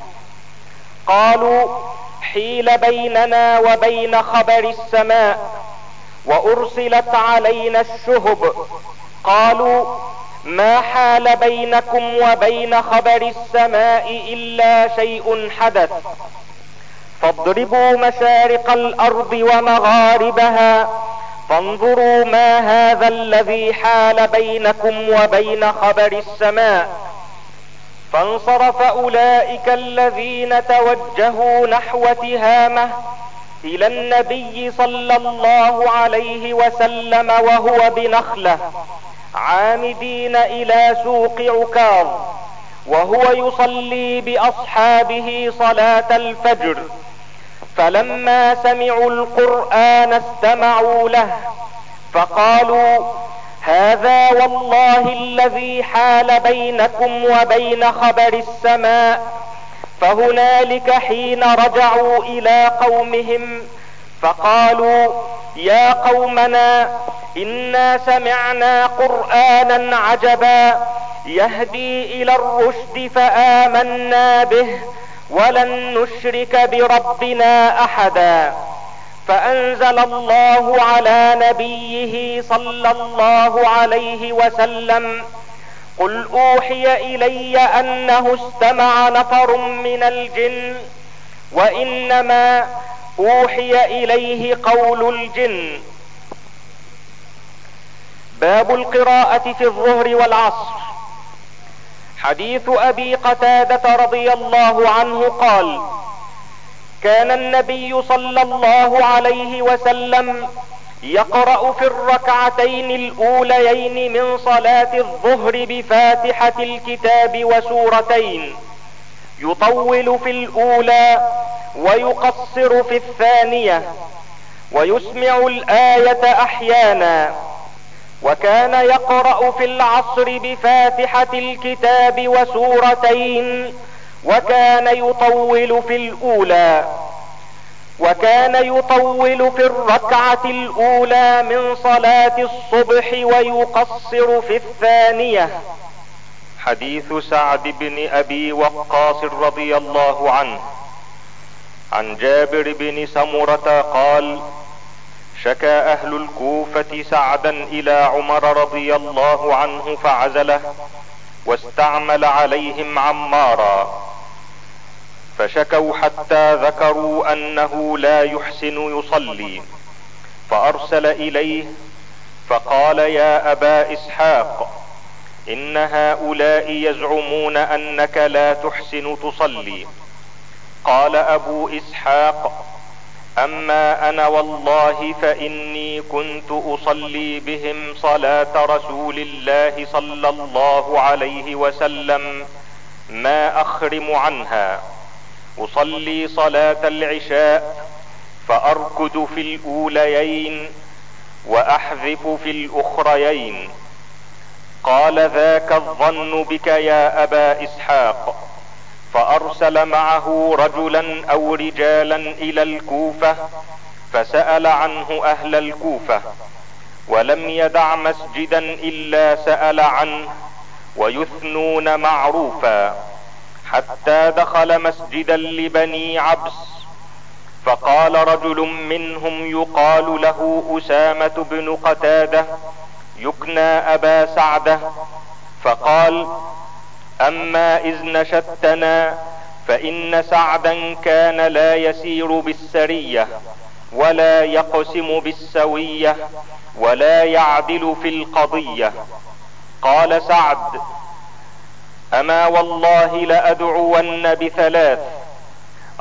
قالوا حيل بيننا وبين خبر السماء وأرسلت علينا الشهب. قالوا ما حال بينكم وبين خبر السماء إلا شيء حدث. فاضربوا مشارق الأرض ومغاربها. فانظروا ما هذا الذي حال بينكم وبين خبر السماء. فانصرف أولئك الذين توجهوا نحو تهامة إلى النبي صلى الله عليه وسلم وهو بنخلة عامدين إلى سوق عكاظ وهو يصلي بأصحابه صلاة الفجر. فلما سمعوا القرآن استمعوا له فقالوا هذا والله الذي حال بينكم وبين خبر السماء فهنالك حين رجعوا إلى قومهم فقالوا يا قومنا إنا سمعنا قرآنا عجبا يهدي إلى الرشد فآمنا به ولن نشرك بربنا أحدا. فأنزل الله على نبيه صلى الله عليه وسلم. قل أوحي إلي أنه استمع نفر من الجن وإنما أوحي إليه قول الجن. باب القراءة في الظهر والعصر. حديث أبي قتادة رضي الله عنه قال كان النبي صلى الله عليه وسلم يقرأ في الركعتين الأوليين من صلاة الظهر بفاتحة الكتاب وسورتين يطول في الأولى ويقصر في الثانية ويسمع الآية أحيانا وكان يقرأ في العصر بفاتحة الكتاب وسورتين وكان يطول في الأولى وكان يطول في الركعة الأولى من صلاة الصبح ويقصر في الثانية. حديث سعد بن أبي وقاص رضي الله عنه. عن جابر بن سمرة قال شكى أهل الكوفة سعدا إلى عمر رضي الله عنه فعزله واستعمل عليهم عمارا. فشكوا حتى ذكروا أنه لا يحسن يصلي. فأرسل إليه فقال يا أبا إسحاق إن هؤلاء يزعمون أنك لا تحسن تصلي. قال أبو إسحاق أما أنا والله فإني كنت أصلي بهم صلاة رسول الله صلى الله عليه وسلم ما أخرم عنها. أصلي صلاة العشاء فاركد في الأوليين وأحذف في الأخريين. قال ذاك الظن بك يا أبا إسحاق فأرسل معه رجلا أو رجالا إلى الكوفة فسأل عنه أهل الكوفة ولم يدع مسجدا إلا سأل عنه ويثنون معروفا. حتى دخل مسجدا لبني عبس فقال رجل منهم يقال له أسامة بن قتادة يكنى أبا سعدة فقال أما إذ نشدتنا فإن سعدا كان لا يسير بالسرية ولا يقسم بالسوية ولا يعدل في القضية. قال سعد أما والله لأدعون بثلاث.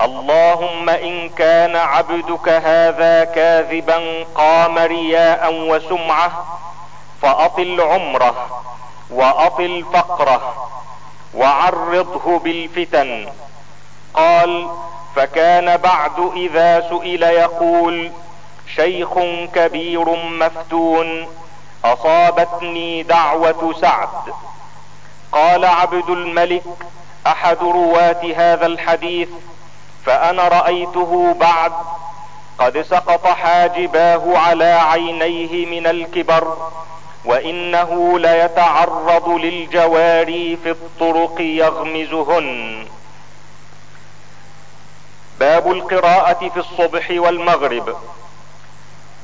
اللهم إن كان عبدك هذا كاذبا قام رياء وسمعة فأطل عمره وأطل فقره وعرضه بالفتن. قال فكان بعد إذا سئل يقول شيخ كبير مفتون أصابتني دعوة سعد. قال عبد الملك أحد رواة هذا الحديث فأنا رأيته بعد قد سقط حاجباه على عينيه من الكبر وإنه ليتعرض للجواري في الطرق يغمزهن. باب القراءة في الصبح والمغرب.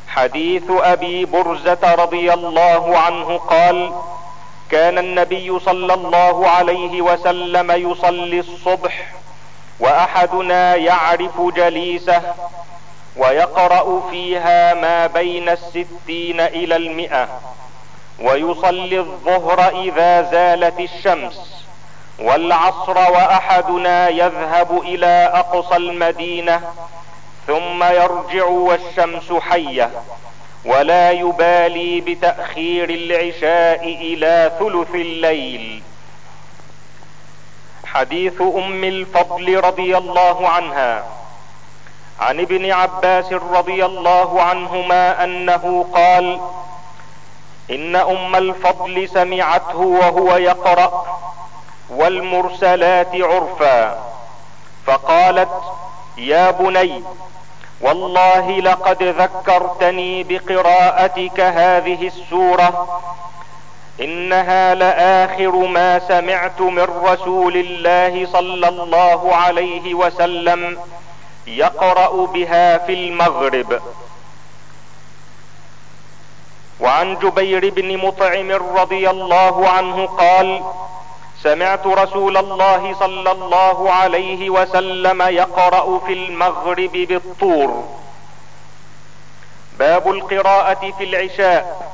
حديث أبي برزة رضي الله عنه قال كان النبي صلى الله عليه وسلم يصلي الصبح وأحدنا يعرف جليسه ويقرأ فيها ما بين الستين إلى المئة ويصلي الظهر إذا زالت الشمس والعصر وأحدنا يذهب إلى أقصى المدينة ثم يرجع والشمس حية ولا يبالي بتأخير العشاء إلى ثلث الليل. حديث أم الفضل رضي الله عنها عن ابن عباس رضي الله عنهما أنه قال إن أم الفضل سمعته وهو يقرأ والمرسلات عرفا فقالت يا بني والله لقد ذكرتني بقراءتك هذه السورة. إنها لآخر ما سمعت من رسول الله صلى الله عليه وسلم يقرأ بها في المغرب. وعن جبير بن مطعم رضي الله عنه قال سمعت رسول الله صلى الله عليه وسلم يقرأ في المغرب بالطور. باب القراءة في العشاء.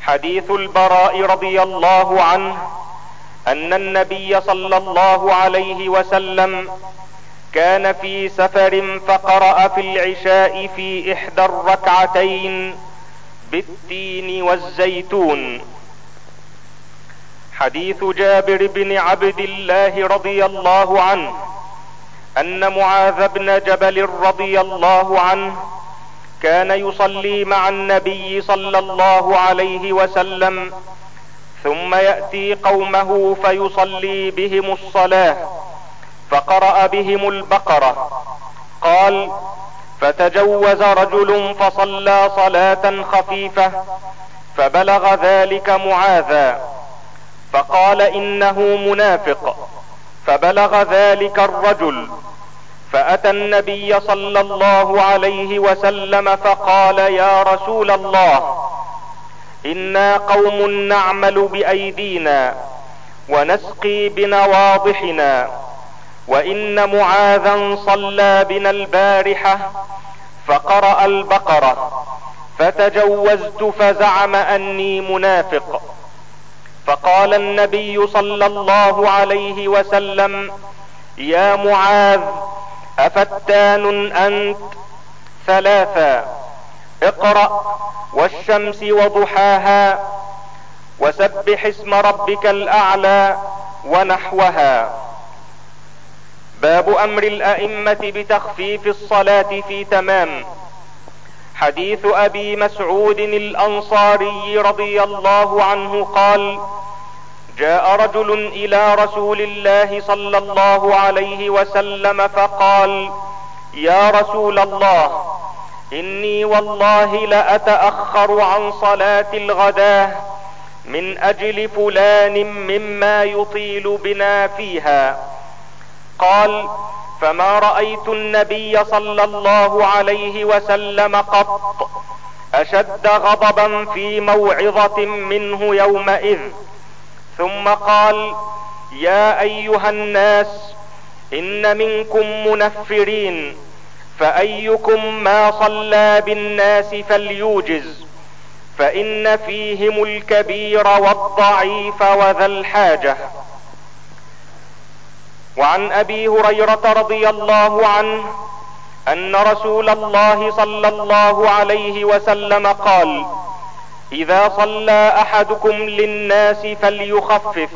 حديث البراء رضي الله عنه أن النبي صلى الله عليه وسلم كان في سفر فقرأ في العشاء في إحدى الركعتين بالتين والزيتون. حديث جابر بن عبد الله رضي الله عنه أن معاذ بن جبل رضي الله عنه كان يصلي مع النبي صلى الله عليه وسلم ثم يأتي قومه فيصلي بهم الصلاة فقرأ بهم البقرة. قال فتجوز رجل فصلى صلاة خفيفة فبلغ ذلك معاذا. فقال إنه منافق. فبلغ ذلك الرجل. فأتى النبي صلى الله عليه وسلم فقال يا رسول الله إنا قوم نعمل بأيدينا ونسقي بنواضحنا وإن معاذا صلى بنا البارحة فقرأ البقرة فتجوزت فزعم أني منافق. فقال النبي صلى الله عليه وسلم يا معاذ أفتان أنت؟ ثلاثا اقرأ والشمس وضحاها وسبح اسم ربك الأعلى ونحوها. باب أمر الأئمة بتخفيف الصلاة في تمام. حديث أبي مسعود الأنصاري رضي الله عنه قال جاء رجل إلى رسول الله صلى الله عليه وسلم فقال يا رسول الله إني والله لأتأخر عن صلاة الغداة من أجل فلان مما يطيل بنا فيها. قال فما رأيت النبي صلى الله عليه وسلم قط أشد غضبا في موعظة منه يومئذ. ثم قال يا أيها الناس إن منكم منفرين فأيكم ما صلى بالناس فليوجز فإن فيهم الكبير والضعيف وذا الحاجة. وعن أبي هريرة رضي الله عنه أن رسول الله صلى الله عليه وسلم قال إذا صلى أحدكم للناس فليخفف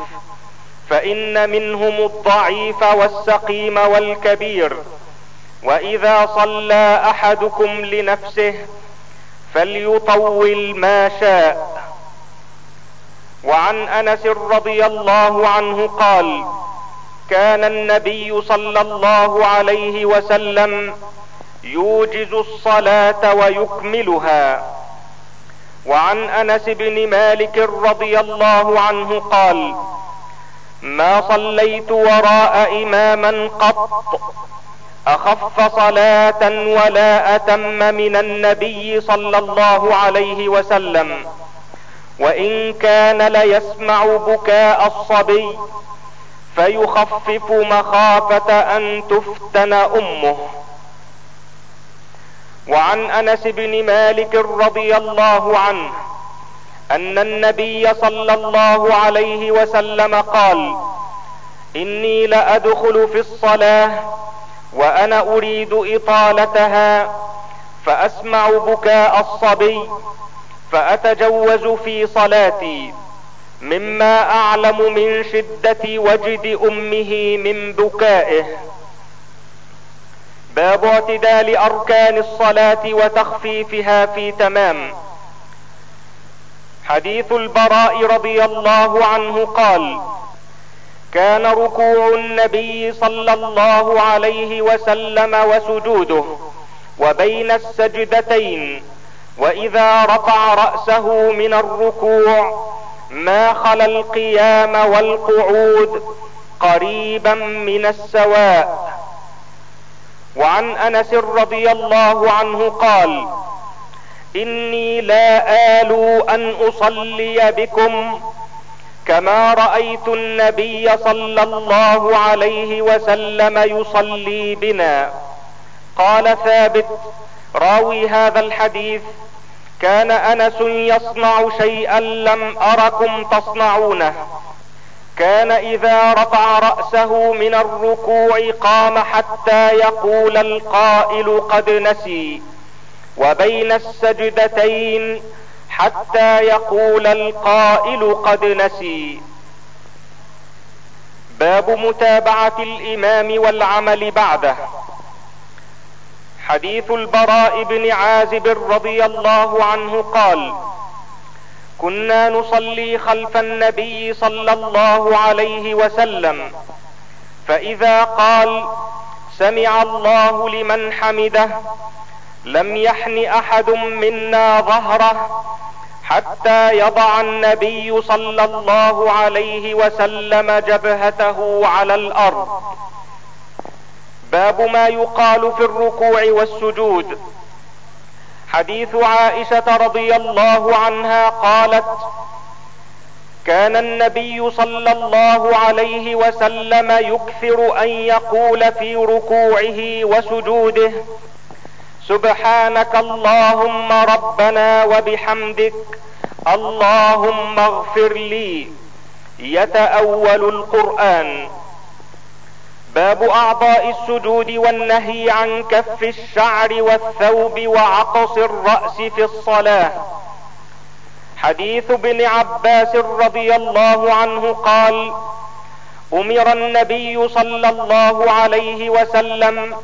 فإن منهم الضعيف والسقيم والكبير وإذا صلى أحدكم لنفسه فليطول ما شاء. وعن أنس رضي الله عنه قال كان النبي صلى الله عليه وسلم يوجز الصلاة ويكملها. وعن أنس بن مالك رضي الله عنه قال ما صليت وراء إماما قط أخف صلاة ولا أتم من النبي صلى الله عليه وسلم وإن كان ليسمع بكاء الصبي فيخفف مخافة أن تفتن أمه. وعن أنس بن مالك رضي الله عنه أن النبي صلى الله عليه وسلم قال إني لأدخل في الصلاة وأنا أريد إطالتها فأسمع بكاء الصبي فأتجوز في صلاتي. مما أعلم من شدة وجد أمه من بكائه. باب اعتدال أركان الصلاة وتخفيفها في تمام. حديث البراء رضي الله عنه قال كان ركوع النبي صلى الله عليه وسلم وسجوده وبين السجدتين وإذا رفع رأسه من الركوع ما خلا القيام والقعود قريبا من السواء. وعن أنس رضي الله عنه قال إني لا ألو أن أصلي بكم كما رأيت النبي صلى الله عليه وسلم يصلي بنا. قال ثابت راوي هذا الحديث كان أنس يصنع شيئا لم أركم تصنعونه. كان إذا رفع رأسه من الركوع قام حتى يقول القائل قد نسي. وبين السجدتين حتى يقول القائل قد نسي. باب متابعة الإمام والعمل بعده. حديث البراء بن عازب رضي الله عنه قال كنا نصلي خلف النبي صلى الله عليه وسلم فإذا قال سمع الله لمن حمده لم يحن أحد منا ظهره حتى يضع النبي صلى الله عليه وسلم جبهته على الأرض باب ما يقال في الركوع والسجود. حديث عائشة رضي الله عنها قالت كان النبي صلى الله عليه وسلم يكثر أن يقول في ركوعه وسجوده سبحانك اللهم ربنا وبحمدك اللهم اغفر لي. يتأول القرآن. باب أعضاء السجود والنهي عن كف الشعر والثوب وعقص الرأس في الصلاة. حديث ابن عباس رضي الله عنه قال أمر النبي صلى الله عليه وسلم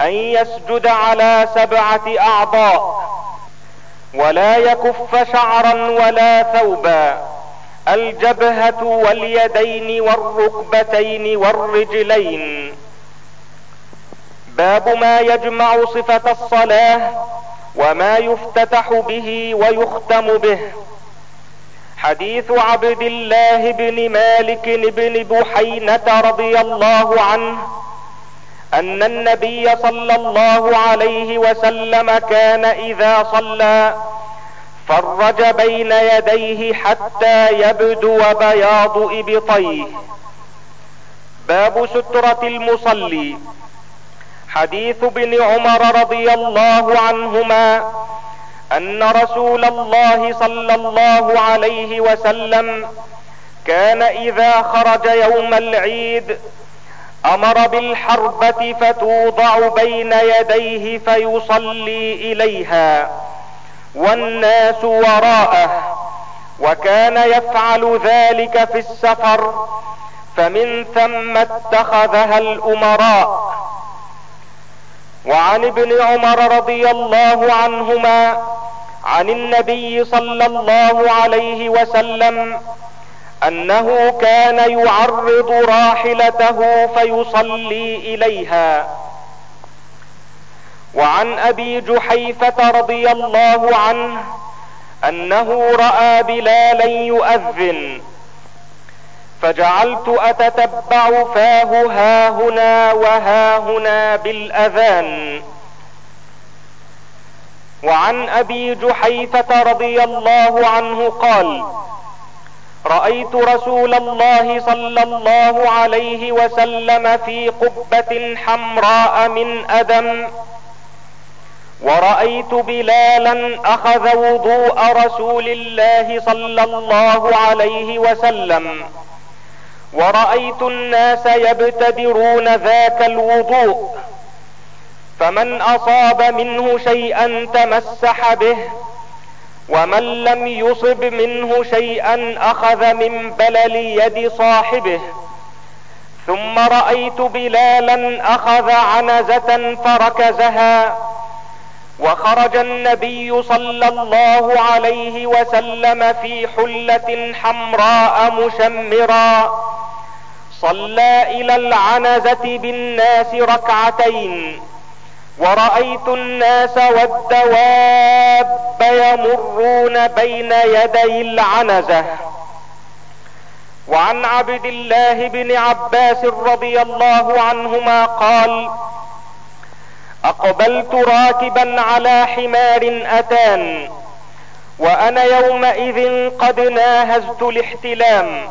أن يسجد على سبعة أعضاء ولا يكف شعرا ولا ثوبا. الجبهة واليدين والركبتين والرجلين. باب ما يجمع صفة الصلاة وما يفتتح به ويختم به. حديث عبد الله بن مالك بن بحينة رضي الله عنه أن النبي صلى الله عليه وسلم كان إذا صلى فرج بين يديه حتى يبدو بياض إبطيه. باب سترة المصلي. حديث ابن عمر رضي الله عنهما أن رسول الله صلى الله عليه وسلم كان إذا خرج يوم العيد أمر بالحربة فتوضع بين يديه فيصلي إليها. والناس وراءه وكان يفعل ذلك في السفر فمن ثم اتخذها الأمراء. وعن ابن عمر رضي الله عنهما عن النبي صلى الله عليه وسلم أنه كان يعرض راحلته فيصلي إليها. وعن أبي جحيفة رضي الله عنه أنه رأى بلالا يؤذن. فجعلت أتتبع فاه ها هنا وها هنا بالأذان. وعن أبي جحيفة رضي الله عنه قال رأيت رسول الله صلى الله عليه وسلم في قبة حمراء من أدم ورأيت بلالا أخذ وضوء رسول الله صلى الله عليه وسلم. ورأيت الناس يبتدرون ذاك الوضوء فمن أصاب منه شيئا تمسح به ومن لم يصب منه شيئا أخذ من بلل يد صاحبه. ثم رأيت بلالا أخذ عنزة فركزها وخرج النبي صلى الله عليه وسلم في حلة حمراء مشمرا. صلى إلى العنزة بالناس ركعتين. ورأيت الناس والدواب يمرون بين يدي العنزة. وعن عبد الله بن عباس رضي الله عنهما قال أقبلت راكبا على حمار أتان وأنا يومئذ قد ناهزت الاحتلام.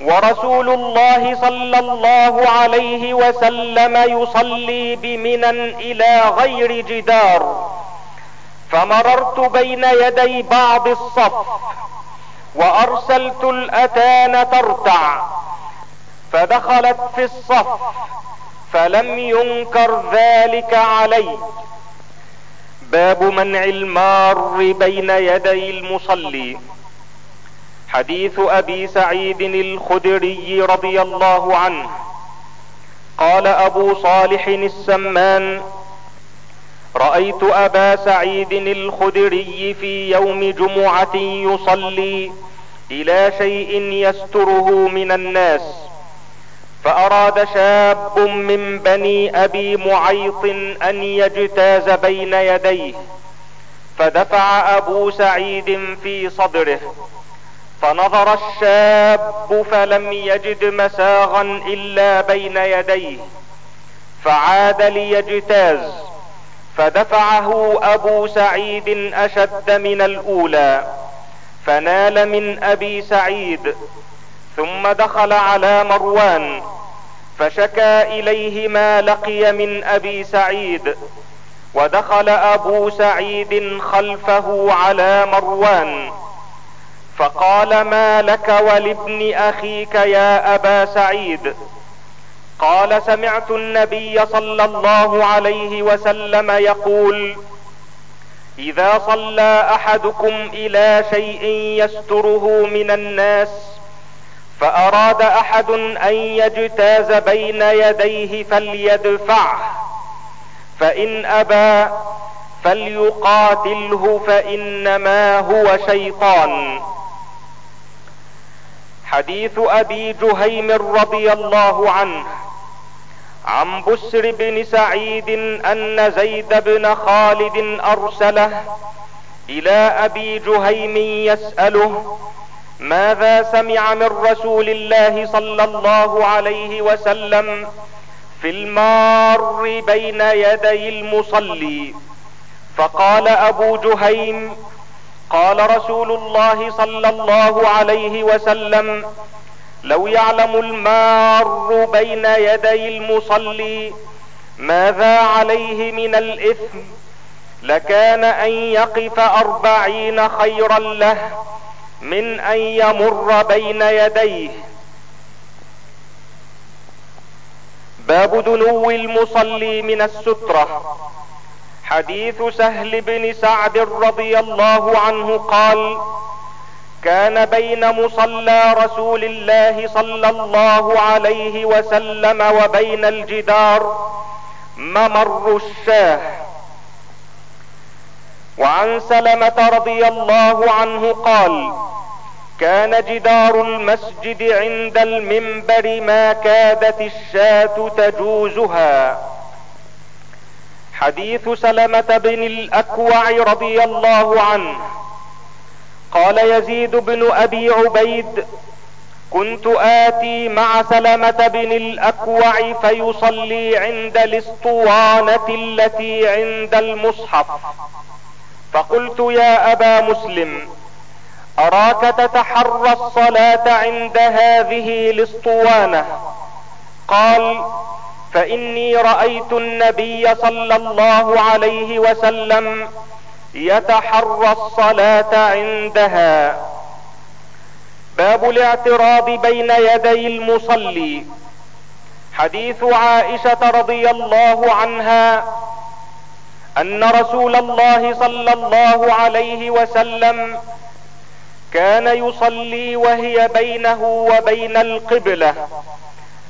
ورسول الله صلى الله عليه وسلم يصلي بمنى إلى غير جدار. فمررت بين يدي بعض الصف وأرسلت الأتان ترتع فدخلت في الصف. فلم ينكر ذلك علي باب منع المار بين يدي المصلي. حديث أبي سعيد الخدري رضي الله عنه. قال أبو صالح السمان رأيت أبا سعيد الخدري في يوم جمعة يصلي إلى شيء يستره من الناس. فأراد شاب من بني أبي معيط أن يجتاز بين يديه فدفع أبو سعيد في صدره فنظر الشاب فلم يجد مساغا إلا بين يديه فعاد ليجتاز فدفعه أبو سعيد أشد من الأولى فنال من أبي سعيد ثم دخل على مروان فشكى اليه ما لقي من أبي سعيد ودخل أبو سعيد خلفه على مروان فقال ما لك ولابن أخيك يا أبا سعيد؟ قال سمعت النبي صلى الله عليه وسلم يقول إذا صلى أحدكم إلى شيء يستره من الناس فأراد أحد أن يجتاز بين يديه فليدفعه فإن أبى فليقاتله فإنما هو شيطان. حديث أبي جهيم رضي الله عنه عن بسر بن سعيد أن زيد بن خالد أرسله إلى أبي جهيم يسأله ماذا سمع من رسول الله صلى الله عليه وسلم في المار بين يدي المصلي؟ فقال أبو جهيم قال رسول الله صلى الله عليه وسلم لو يعلم المار بين يدي المصلي ماذا عليه من الإثم لكان أن يقف أربعين خيرا له من أن يمر بين يديه. باب دنو المصلي من السترة. حديث سهل بن سعد رضي الله عنه قال كان بين مصلى رسول الله صلى الله عليه وسلم وبين الجدار ممر الشاه. وعن سلمة رضي الله عنه قال كان جدار المسجد عند المنبر ما كادت الشاة تجوزها. حديث سلمة بن الأكوع رضي الله عنه. قال يزيد بن أبي عبيد كنت آتي مع سلمة بن الأكوع فيصلي عند الاسطوانة التي عند المصحف. فقلت يا أبا مسلم أراك تتحرى الصلاة عند هذه الأسطوانة؟ قال فإني رأيت النبي صلى الله عليه وسلم يتحرى الصلاة عندها. باب الاعتراض بين يدي المصلي. حديث عائشة رضي الله عنها أن رسول الله صلى الله عليه وسلم كان يصلي وهي بينه وبين القبلة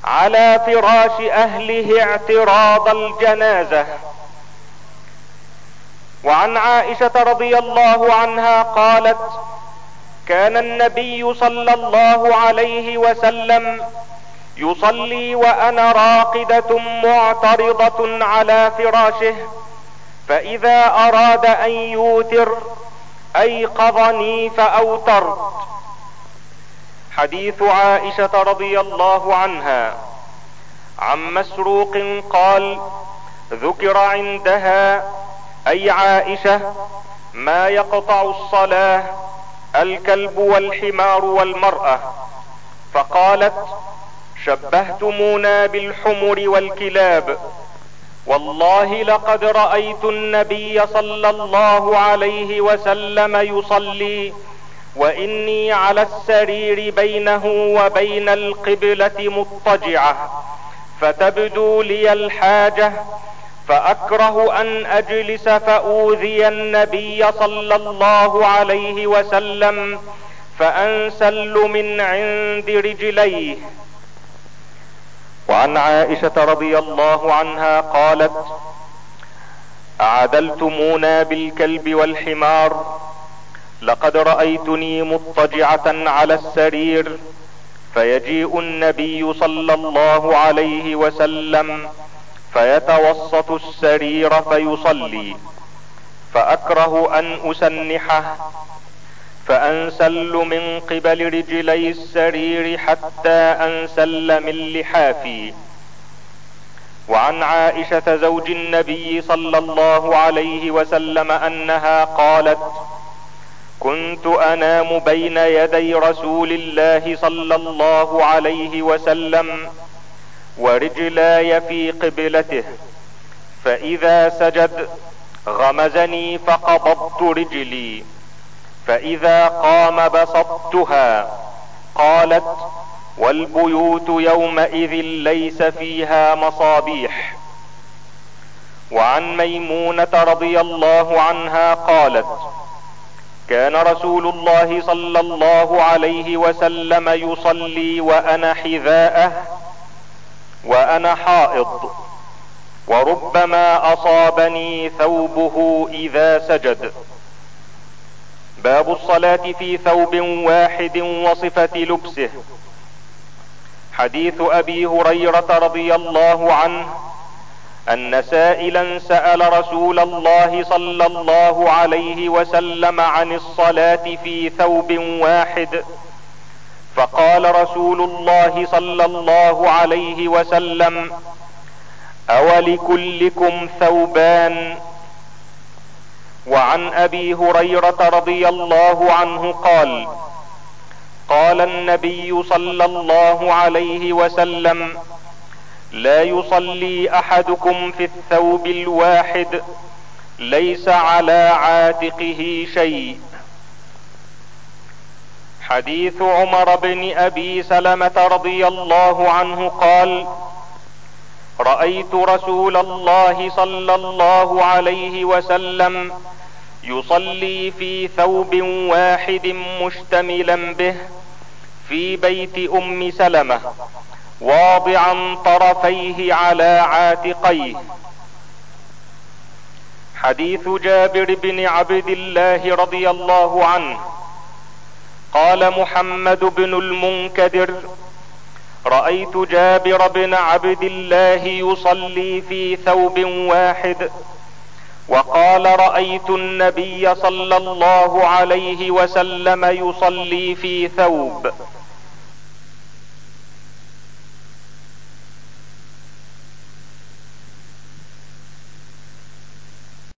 على فراش أهله اعتراض الجنازة. وعن عائشة رضي الله عنها قالت كان النبي صلى الله عليه وسلم يصلي وأنا راقدة معترضة على فراشه فإذا أراد أن يوتر أيقظني فأوترت. حديث عائشة رضي الله عنها. عن مسروق قال ذكر عندها أي عائشة ما يقطع الصلاة الكلب والحمار والمرأة. فقالت شبهتمونا بالحمر والكلاب. والله لقد رأيت النبي صلى الله عليه وسلم يصلي وإني على السرير بينه وبين القبلة مضطجعة فتبدو لي الحاجة فأكره أن أجلس فأوذي النبي صلى الله عليه وسلم فأنسل من عند رجليه. وعن عائشة رضي الله عنها قالت أعدلتمونا بالكلب والحمار لقد رأيتني مضطجعة على السرير فيجيء النبي صلى الله عليه وسلم فيتوسط السرير فيصلي فأكره أن أسنحه فأنسل من قبل رجلي السرير حتى أنسل من لحافي. وعن عائشة زوج النبي صلى الله عليه وسلم أنها قالت كنت أنام بين يدي رسول الله صلى الله عليه وسلم ورجلاي في قبلته فإذا سجد غمزني فقبضت رجلي. فإذا قام بسطتها قالت والبيوت يومئذ ليس فيها مصابيح. وعن ميمونة رضي الله عنها قالت كان رسول الله صلى الله عليه وسلم يصلي وأنا حذاءه وأنا حائض وربما أصابني ثوبه إذا سجد. باب الصلاة في ثوب واحد وصفة لبسه. حديث أبي هريرة رضي الله عنه أن سائلا سأل رسول الله صلى الله عليه وسلم عن الصلاة في ثوب واحد. فقال رسول الله صلى الله عليه وسلم أولكلكم ثوبان وعن أبي هريرة رضي الله عنه قال قال النبي صلى الله عليه وسلم لا يصلي أحدكم في الثوب الواحد ليس على عاتقه شيء. حديث عمر بن أبي سلمة رضي الله عنه قال رأيت رسول الله صلى الله عليه وسلم يصلي في ثوب واحد مشتملا به في بيت أم سلمة واضعا طرفيه على عاتقيه. حديث جابر بن عبد الله رضي الله عنه. قال محمد بن المنكدر رأيت جابر بن عبد الله يصلي في ثوب واحد وقال رأيت النبي صلى الله عليه وسلم يصلي في ثوب.